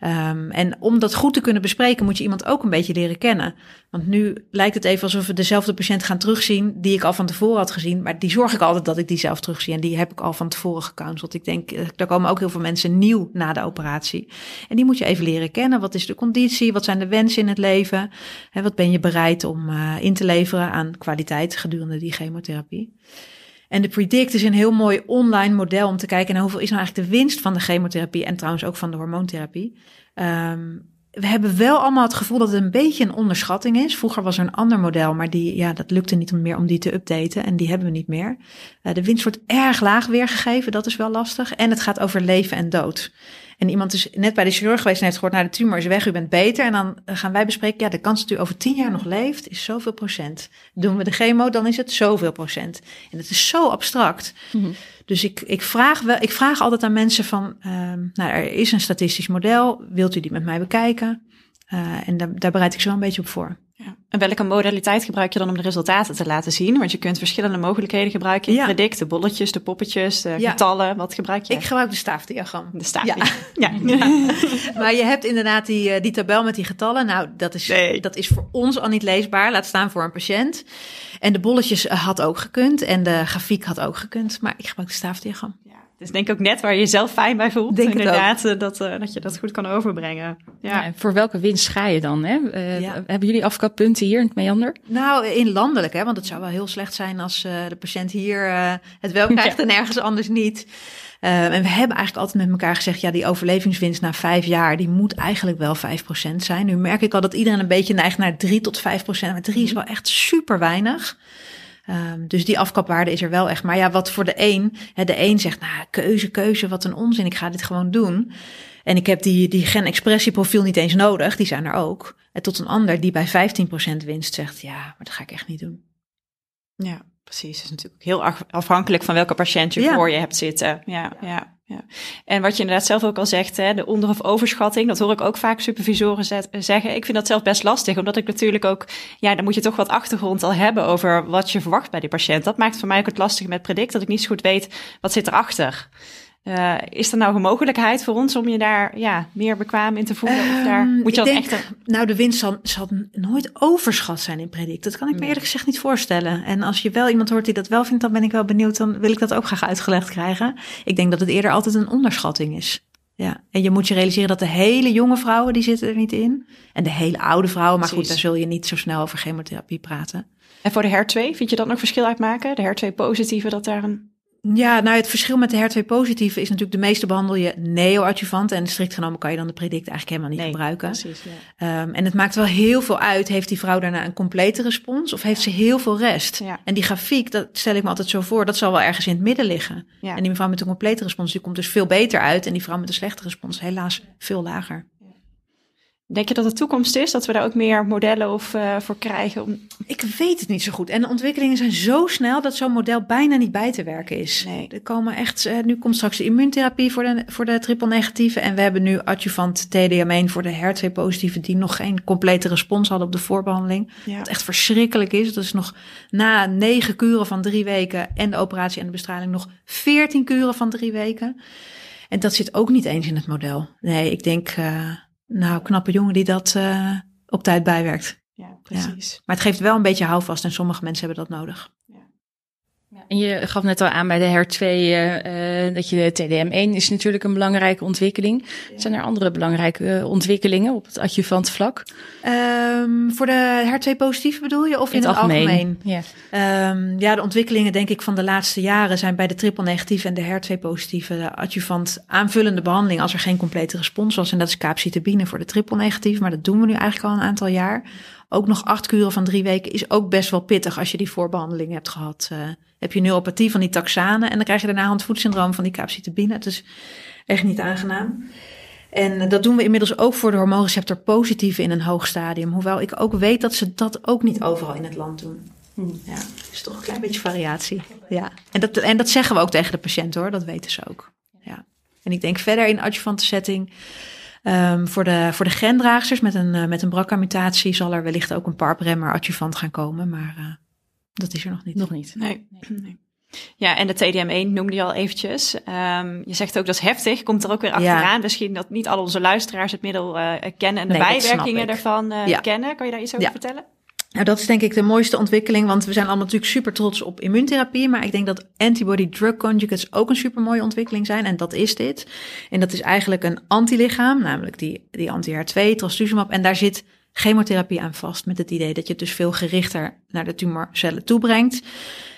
E: Um, en om dat goed te kunnen bespreken, moet je iemand ook een beetje leren kennen. Want nu lijkt het even alsof we dezelfde patiënt gaan terugzien die ik al van tevoren had gezien. Maar die zorg ik altijd dat ik die zelf terugzie. En die heb ik al van tevoren gecounseld. Ik denk, uh, daar komen ook heel veel mensen nieuw na de operatie. En die moet je even leren kennen. Wat is de conditie? Wat zijn de wensen in het leven? Hè, wat ben je bereid om uh, in te leveren aan kwaliteit gedurende die chemotherapie? En de Predict is een heel mooi online model om te kijken naar hoeveel is nou eigenlijk de winst van de chemotherapie en trouwens ook van de hormoontherapie. Um, we hebben wel allemaal het gevoel dat het een beetje een onderschatting is. Vroeger was er een ander model, maar die, ja, dat lukte niet meer om die te updaten. En die hebben we niet meer. Uh, de winst wordt erg laag weergegeven, dat is wel lastig. En het gaat over leven en dood. En iemand is net bij de chirurg geweest en heeft gehoord, nou de tumor is weg, u bent beter. En dan gaan wij bespreken, ja de kans dat u over tien jaar nog leeft is zoveel procent. Doen we de chemo, dan is het zoveel procent. En het is zo abstract. Mm -hmm. Dus ik, ik, vraag wel, ik vraag altijd aan mensen van, um, nou er is een statistisch model, wilt u die met mij bekijken? Uh, en daar, daar bereid ik zo een beetje op voor.
D: Ja. En welke modaliteit gebruik je dan om de resultaten te laten zien? Want je kunt verschillende mogelijkheden gebruiken. Ja. Predict, de bolletjes, de poppetjes, de ja. getallen. Wat gebruik je?
E: Ik gebruik de staafdiagram.
D: De staafdiagram. Ja.
E: ja. maar je hebt inderdaad die, die tabel met die getallen. Nou, dat is, nee. dat is voor ons al niet leesbaar. Laat staan voor een patiënt. En de bolletjes had ook gekund. En de grafiek had ook gekund. Maar ik gebruik de staafdiagram.
D: Ja. Dus denk ook net waar je jezelf fijn bij voelt. Denk inderdaad, dat, uh, dat je dat goed kan overbrengen. Ja.
B: ja voor welke winst ga je dan? Hè? Uh, ja. Hebben jullie afkappunten hier in het Meander?
E: Nou, in landelijk, hè? want het zou wel heel slecht zijn als uh, de patiënt hier het wel krijgt en ergens anders niet. en we hebben eigenlijk altijd met elkaar gezegd, ja, die overlevingswinst na vijf jaar, die moet eigenlijk wel 5% zijn. Nu merk ik al dat iedereen een beetje neigt naar 3 tot 5%, maar 3 is wel echt super weinig. Um, dus die afkapwaarde is er wel echt. Maar ja, wat voor de een, hè, de een zegt, nou, keuze, keuze, wat een onzin, ik ga dit gewoon doen. En ik heb die, die gen-expressieprofiel niet eens nodig, die zijn er ook. En tot een ander die bij 15% winst zegt, ja, maar dat ga ik echt niet doen.
D: Ja, precies. Het is natuurlijk heel afhankelijk van welke patiënt je ja. voor je hebt zitten. Ja, ja. Ja. En wat je inderdaad zelf ook al zegt, hè, de onder- of overschatting, dat hoor ik ook vaak supervisoren zeggen. Ik vind dat zelf best lastig, omdat ik natuurlijk ook, ja, dan moet je toch wat achtergrond al hebben over wat je verwacht bij die patiënt. Dat maakt voor mij ook het lastige met predict, dat ik niet zo goed weet wat zit erachter. Uh, is er nou een mogelijkheid voor ons om je daar ja, meer bekwaam in te voelen? Um, of daar
E: Ehm,
D: moet je
E: denk,
D: echt.
E: Nou, de winst zal, zal nooit overschat zijn in predict. Dat kan ik me eerlijk gezegd niet voorstellen. En als je wel iemand hoort die dat wel vindt, dan ben ik wel benieuwd. Dan wil ik dat ook graag uitgelegd krijgen. Ik denk dat het eerder altijd een onderschatting is. Ja, en je moet je realiseren dat de hele jonge vrouwen, die zitten er niet in. En de hele oude vrouwen, maar goed, daar zul je niet zo snel over chemotherapie praten.
D: En voor de HER2, vind je dat nog verschil uitmaken? De HER2-positieve, dat daar een.
E: Ja, nou het verschil met de HER2-positieve is natuurlijk de meeste behandel je neo-adjuvant. En strikt genomen kan je dan de predict eigenlijk helemaal niet
D: Nee,
E: gebruiken.
D: Precies. Ja.
E: Um, en het maakt wel heel veel uit. Heeft die vrouw daarna een complete respons of heeft ze heel veel rest?
D: Ja.
E: En die grafiek, dat stel ik me altijd zo voor, dat zal wel ergens in het midden liggen.
D: Ja.
E: En die mevrouw met een complete respons, die komt dus veel beter uit. En die vrouw met een slechte respons helaas veel lager.
D: Denk je dat het toekomst is, dat we daar ook meer modellen of, uh, voor krijgen? Om...
E: Ik weet het niet zo goed. En de ontwikkelingen zijn zo snel dat zo'n model bijna niet bij te werken is.
D: Nee.
E: Er komen echt, uh, nu komt straks de immuuntherapie voor de, voor de triple negatieve. En we hebben nu adjuvant TDM1 voor de HER2 positieve die nog geen complete respons hadden op de voorbehandeling.
D: Ja.
E: Wat echt verschrikkelijk is. Dat is nog na negen kuren van drie weken en de operatie en de bestraling nog veertien kuren van drie weken. En dat zit ook niet eens in het model. Nee, ik denk, uh, nou, knappe jongen die dat uh, op tijd bijwerkt.
D: Ja, precies.
E: Maar het geeft wel een beetje houvast en sommige mensen hebben dat nodig.
B: En je gaf net al aan bij de HER2 uh, dat je de TDM1 is natuurlijk een belangrijke ontwikkeling. Ja. Zijn er andere belangrijke uh, ontwikkelingen op het adjuvant vlak?
E: Um, voor de HER2 positief bedoel je of in,
B: in
E: het,
B: algemeen?
E: algemeen?
B: Ja.
E: Um, ja, de ontwikkelingen denk ik van de laatste jaren zijn bij de triple negatieve en de HER2 positieve de adjuvant aanvullende behandeling als er geen complete respons was. En dat is capecitabine voor de triple negatief, maar dat doen we nu eigenlijk al een aantal jaar. Ook nog acht kuren van drie weken is ook best wel pittig als je die voorbehandeling hebt gehad. Uh, heb je neuropathie van die taxanen en dan krijg je daarna handvoetsyndroom van die capecitabine. Het is echt niet aangenaam. En dat doen we inmiddels ook voor de hormoonreceptor positieve in een hoog stadium. Hoewel ik ook weet dat ze dat ook niet overal in het land doen. Hmm. Ja, is toch een klein beetje variatie. Ja. En, dat, en dat zeggen we ook tegen de patiënt hoor, dat weten ze ook. Ja. En ik denk verder in adjuvante setting. Um, voor, de, voor de gendraagsters met een, uh, met een BRCA-mutatie zal er wellicht ook een PARP-remmer adjuvant gaan komen. Maar uh, dat is er nog niet.
B: Nog niet.
D: Nee. nee. Ja, en de TDM1 noemde je al eventjes. Um, je zegt ook dat is heftig, komt er ook weer achteraan. Ja. Misschien dat niet al onze luisteraars het middel uh, kennen en de nee, bijwerkingen daarvan uh, ja. kennen. Kan je daar iets over ja. vertellen?
E: Nou, dat is denk ik de mooiste ontwikkeling, want we zijn allemaal natuurlijk super trots op immuuntherapie. Maar ik denk dat antibody-drug conjugates ook een super mooie ontwikkeling zijn. En dat is dit. En dat is eigenlijk een antilichaam, namelijk die, die anti-HER2, trastuzumab. En daar zit chemotherapie aan vast met het idee dat je het dus veel gerichter naar de tumorcellen toebrengt.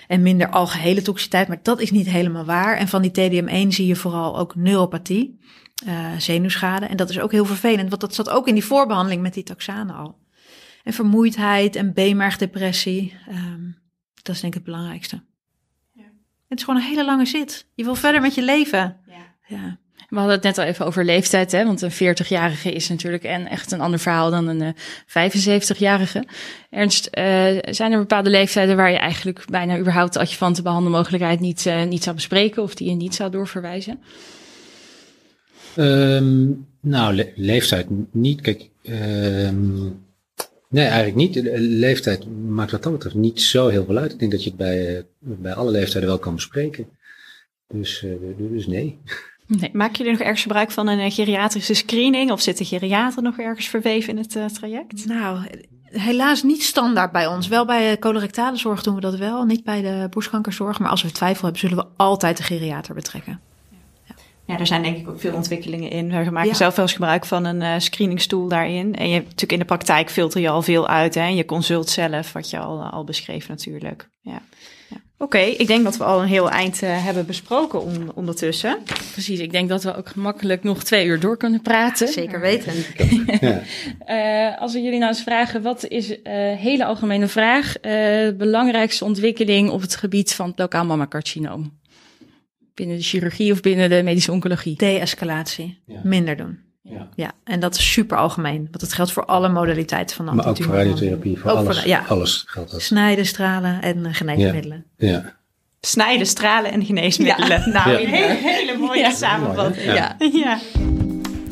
E: en minder algehele toxiciteit. Maar dat is niet helemaal waar. En van die TDM1 zie je vooral ook neuropathie, uh, zenuwschade. En dat is ook heel vervelend, want dat zat ook in die voorbehandeling met die taxanen al. En vermoeidheid en beenmergdepressie, um, dat is denk ik het belangrijkste. Ja. Het is gewoon een hele lange zit. Je wil verder met je leven. Ja.
B: ja. We hadden het net al even over leeftijd, hè? want een 40-jarige is natuurlijk en echt een ander verhaal dan een uh, eh, 75-jarige. Ernst, uh, zijn er bepaalde leeftijden waar je eigenlijk bijna überhaupt de adjuvante behandelmogelijkheid niet, uh, niet zou bespreken of die je niet zou doorverwijzen?
C: Um, nou, le leeftijd niet. Kijk, um, nee, eigenlijk niet. De leeftijd maakt wat dat betreft niet zo heel veel uit. Ik denk dat je het bij, bij alle leeftijden wel kan bespreken. Dus, dus nee.
D: Nee. Maak jullie nog ergens gebruik van een geriatrische screening? Of zit de geriater nog ergens verweven in het uh, traject?
E: Nou, helaas niet standaard bij ons. Wel bij de colorectale zorg doen we dat wel, niet bij de borstkankerzorg. Maar als we twijfel hebben, zullen we altijd de geriater betrekken.
D: Ja, er zijn denk ik ook veel ontwikkelingen in. We maken zelf wel eens gebruik van een uh, screeningstoel daarin. En je natuurlijk in de praktijk filter je al veel uit. Hè? Je consult zelf, wat je al, al beschreef natuurlijk. Ja. Oké, ik denk dat we al een heel eind uh, hebben besproken on ondertussen.
B: Precies, ik denk dat we ook gemakkelijk nog twee uur door kunnen praten.
E: Zeker weten.
B: ja. uh, als we jullie nou eens vragen, wat is een uh, hele algemene vraag, de belangrijkste ontwikkeling op het gebied van het lokaal mammacarcinoom? Binnen de chirurgie of binnen de medische oncologie?
E: De-escalatie, ja. minder doen. Ja. ja, en dat is super algemeen, want het geldt voor alle modaliteiten van
C: Maar ook voor radiotherapie, voor, alles, ja. alles geldt dat.
E: Snijden, stralen en uh, geneesmiddelen.
C: Ja. ja.
D: Snijden, stralen en geneesmiddelen. Ja. Nou, een hele, hele mooie samenvatting. Ja. Ja.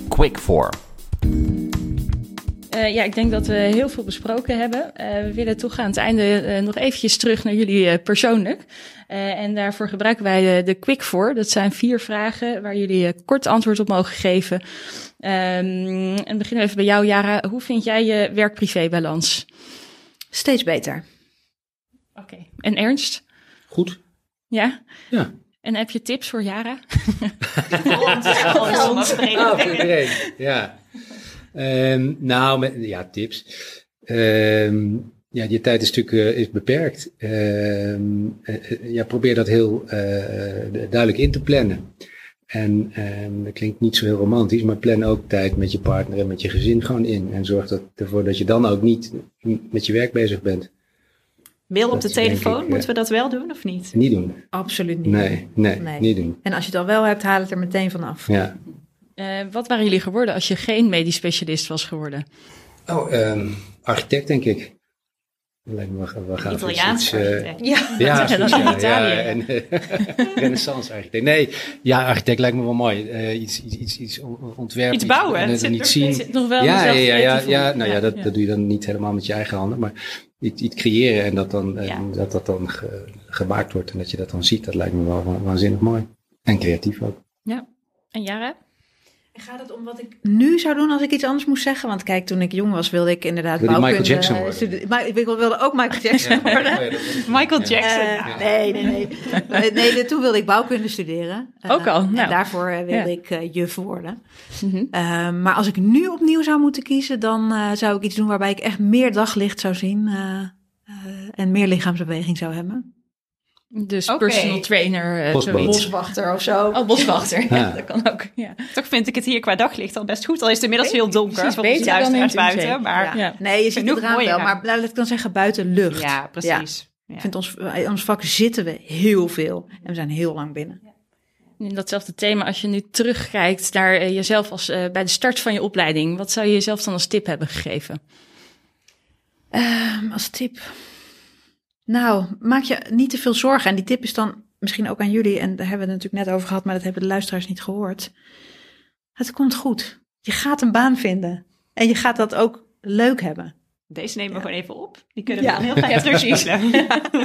A: Quick for.
B: Uh, ja, ik denk dat we heel veel besproken hebben. Uh, we willen toch aan het einde uh, nog eventjes terug naar jullie persoonlijk. en daarvoor gebruiken wij de, de Quick for. Dat zijn vier vragen waar jullie kort antwoord op mogen geven. Um, en beginnen we even bij jou, Jara. Hoe vind jij je werk-privé-balans?
E: Steeds beter.
B: Oké. Okay. En Ernst?
C: Goed.
B: Ja?
C: Ja.
B: En heb je tips voor Jara?
C: oh, voor iedereen. Ja. Um, nou, met, ja, tips. Um, ja, je tijd is natuurlijk uh, is beperkt. Um, uh, ja, probeer dat heel uh, duidelijk in te plannen. En um, dat klinkt niet zo heel romantisch, maar plan ook tijd met je partner en met je gezin gewoon in. En zorg dat, ervoor dat je dan ook niet met je werk bezig bent.
D: Mail op de telefoon, ik, moeten we dat wel doen of niet?
C: Niet doen.
E: Absoluut niet.
C: Nee, nee, nee, niet doen.
E: En als je het al wel hebt, haal het er meteen vanaf.
C: Ja.
B: Uh, wat waren jullie geworden als je geen medisch specialist was geworden?
C: Oh, um, architect denk ik. Lijkt me wel gaaf.
D: Italiaans uh,
C: ja, ja, ja, ja, ja, en uh, renaissance architect. Nee, ja, architect lijkt me wel mooi. Uh, iets, iets, iets, ontwerpen.
D: Iets bouwen.
C: Iets, niet zien.
B: Zit nog wel
C: ja, ja, ja, ja, nou ja, dat, dat doe je dan niet helemaal met je eigen handen, maar iets, iets creëren en dat dan, en dat, dat dan ge, gemaakt wordt en dat je dat dan ziet, dat lijkt me wel waanzinnig mooi. En creatief ook.
B: Ja. En Jara?
E: Gaat het om wat ik nu zou doen als ik iets anders moest zeggen? Want kijk, toen ik jong was, wilde ik inderdaad
C: wilde bouwkunde... Michael Jackson worden?
E: Maar ik wilde ook Michael Jackson worden.
D: Michael Jackson. Uh,
E: nee, nee, nee. nee, toen wilde ik bouwkunde studeren.
B: Uh, ook al. Nou.
E: En daarvoor wilde ja. ik uh, juf worden. Mm -hmm. maar als ik nu opnieuw zou moeten kiezen, dan zou ik iets doen waarbij ik echt meer daglicht zou zien en meer lichaamsbeweging zou hebben.
B: Dus okay. personal trainer,
E: uh, boswachter of zo.
B: Oh, boswachter. Ja. dat kan ook. Ja.
D: Toch vind ik het hier qua daglicht al best goed. Al is het inmiddels heel donker. Precies, beter juist dan buiten. Maar
E: ja. Nee, je ziet het raam wel. Maar laat ik dan zeggen buiten lucht.
D: Ja, precies.
E: Ik vind ons, in ons vak zitten we heel veel. En we zijn heel lang binnen.
B: In datzelfde thema, als je nu terugkijkt naar uh, jezelf als, uh, bij de start van je opleiding. Wat zou je jezelf dan als tip hebben gegeven?
E: Um, als tip... Nou, maak je niet te veel zorgen. En die tip is dan misschien ook aan jullie, en daar hebben we het natuurlijk net over gehad, maar dat hebben de luisteraars niet gehoord. Het komt goed. Je gaat een baan vinden. En je gaat dat ook leuk hebben.
D: Deze nemen we gewoon even op. Die kunnen we ja. dan heel fijn terugzien.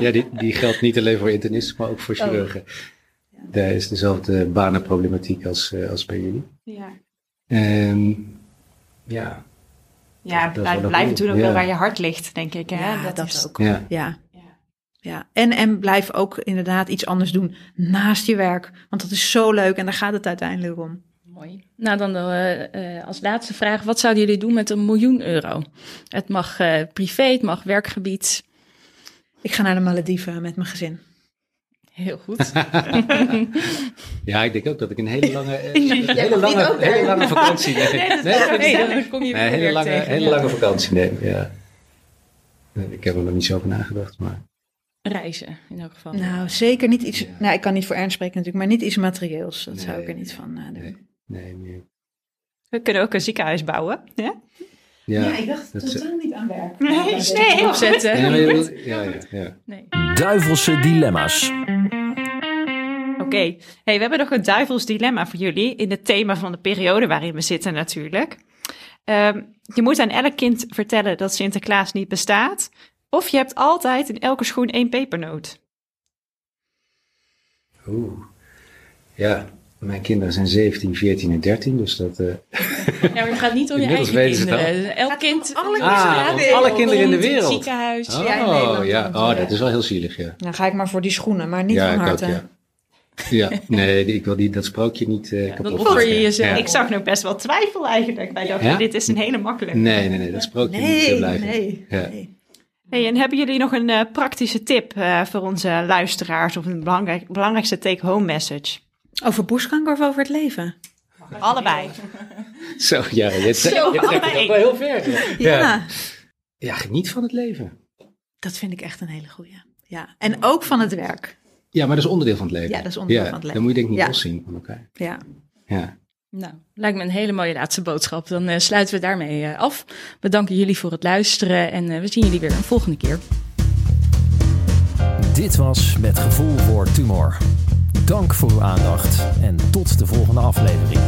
C: Ja, die, die geldt niet alleen voor internisten, maar ook voor oh. chirurgen. Oh. Ja. Daar is dezelfde banenproblematiek als, uh, als bij jullie.
D: Ja.
C: En ja.
D: Ja, blijf, blijf doen ook wel waar je hart ligt, denk ik. Hè?
E: Ja, dat, dat is ook. Ja. Ja. En, en blijf ook inderdaad iets anders doen naast je werk. Want dat is zo leuk en daar gaat het uiteindelijk om.
B: Mooi. Nou, dan uh, uh, als laatste vraag. Wat zouden jullie doen met een miljoen euro? Het mag uh, privé, het mag werkgebied.
E: Ik ga naar de Malediven met mijn gezin.
B: Heel goed.
C: ja, ik denk ook dat ik een hele lange, hele lange, hele lange vakantie neem.
B: Nee, nee, dan kom je
C: nee,
B: weer
C: hele lange,
B: tegen.
C: hele
B: ja.
C: lange vakantie neem. Ja. Ik heb er nog niet zo over nagedacht, maar
B: Reizen, in elk geval.
E: Nou, zeker niet iets.
C: Ja.
E: Nou, ik kan niet voor Ernst spreken natuurlijk, maar niet iets materieels. Dat zou ik er niet van eh, doen.
C: nee. nee, meer.
D: We kunnen ook een ziekenhuis bouwen. Ja?
C: Ja,
E: ik dacht
C: dat
E: totaal niet aan werk.
D: Nee,
E: Ja,
D: nee,
B: Opzetten.
C: Ja, ja, ja, ja.
B: Nee.
A: Duivelse dilemma's.
D: Oké, hey, we hebben nog een duivels dilemma voor jullie in het thema van de periode waarin we zitten natuurlijk. Ehm, je moet aan elk kind vertellen dat Sinterklaas niet bestaat. Of je hebt altijd in elke schoen één pepernoot.
C: Oeh. Ja, mijn kinderen zijn 17, 14 en 13, dus dat... eh,
B: Ja, maar het gaat niet om je eigen kinderen. Elk kind.
E: alle
C: Ah,
B: Ja, wereld,
C: alle kinderen in de
B: rond het
C: wereld.
B: ziekenhuis.
C: Oh,
E: Ja, in Nederland
C: ja.
E: komt,
C: oh,
E: ja.
C: dat is wel heel zielig, ja.
E: Dan ga ik maar voor die schoenen, maar niet
C: ja,
E: van harte.
C: ja. Ja, nee, ik wil die, dat sprookje niet eh
B: Ja,
C: kapot
B: offer je jezelf.
C: Ja.
D: Ik zag nog best wel twijfel eigenlijk. Wij dachten,
C: Ja?
D: dit is een hele makkelijke.
C: Nee, nee, nee, dat sprookje moet
E: Nee,
C: zo blijven.
E: nee,
C: Ja.
E: nee.
D: Hey, en hebben jullie nog een eh, praktische tip eh, voor onze luisteraars of een belangrijk, belangrijkste take-home message?
E: Over borstkanker of over het leven?
D: Allebei.
C: Zo, ja, je,
D: Zo,
C: je trekt het ook wel heel ver.
E: Ja.
C: Ja. ja, geniet van het leven.
E: dat vind ik echt een hele goeie. Ja, en ook van het werk.
C: Ja, maar dat is onderdeel van het leven.
E: Ja, dat is onderdeel
C: Ja,
E: van het leven.
C: Dan moet je denk ik niet
E: Ja.
C: loszien van elkaar.
E: Ja.
C: Ja.
B: Nou, lijkt me een hele mooie laatste boodschap. Dan eh, sluiten we daarmee eh, af. We danken jullie voor het luisteren en eh, we zien jullie weer een volgende keer.
A: Dit was Met Gevoel voor Tumor. Dank voor uw aandacht en tot de volgende aflevering.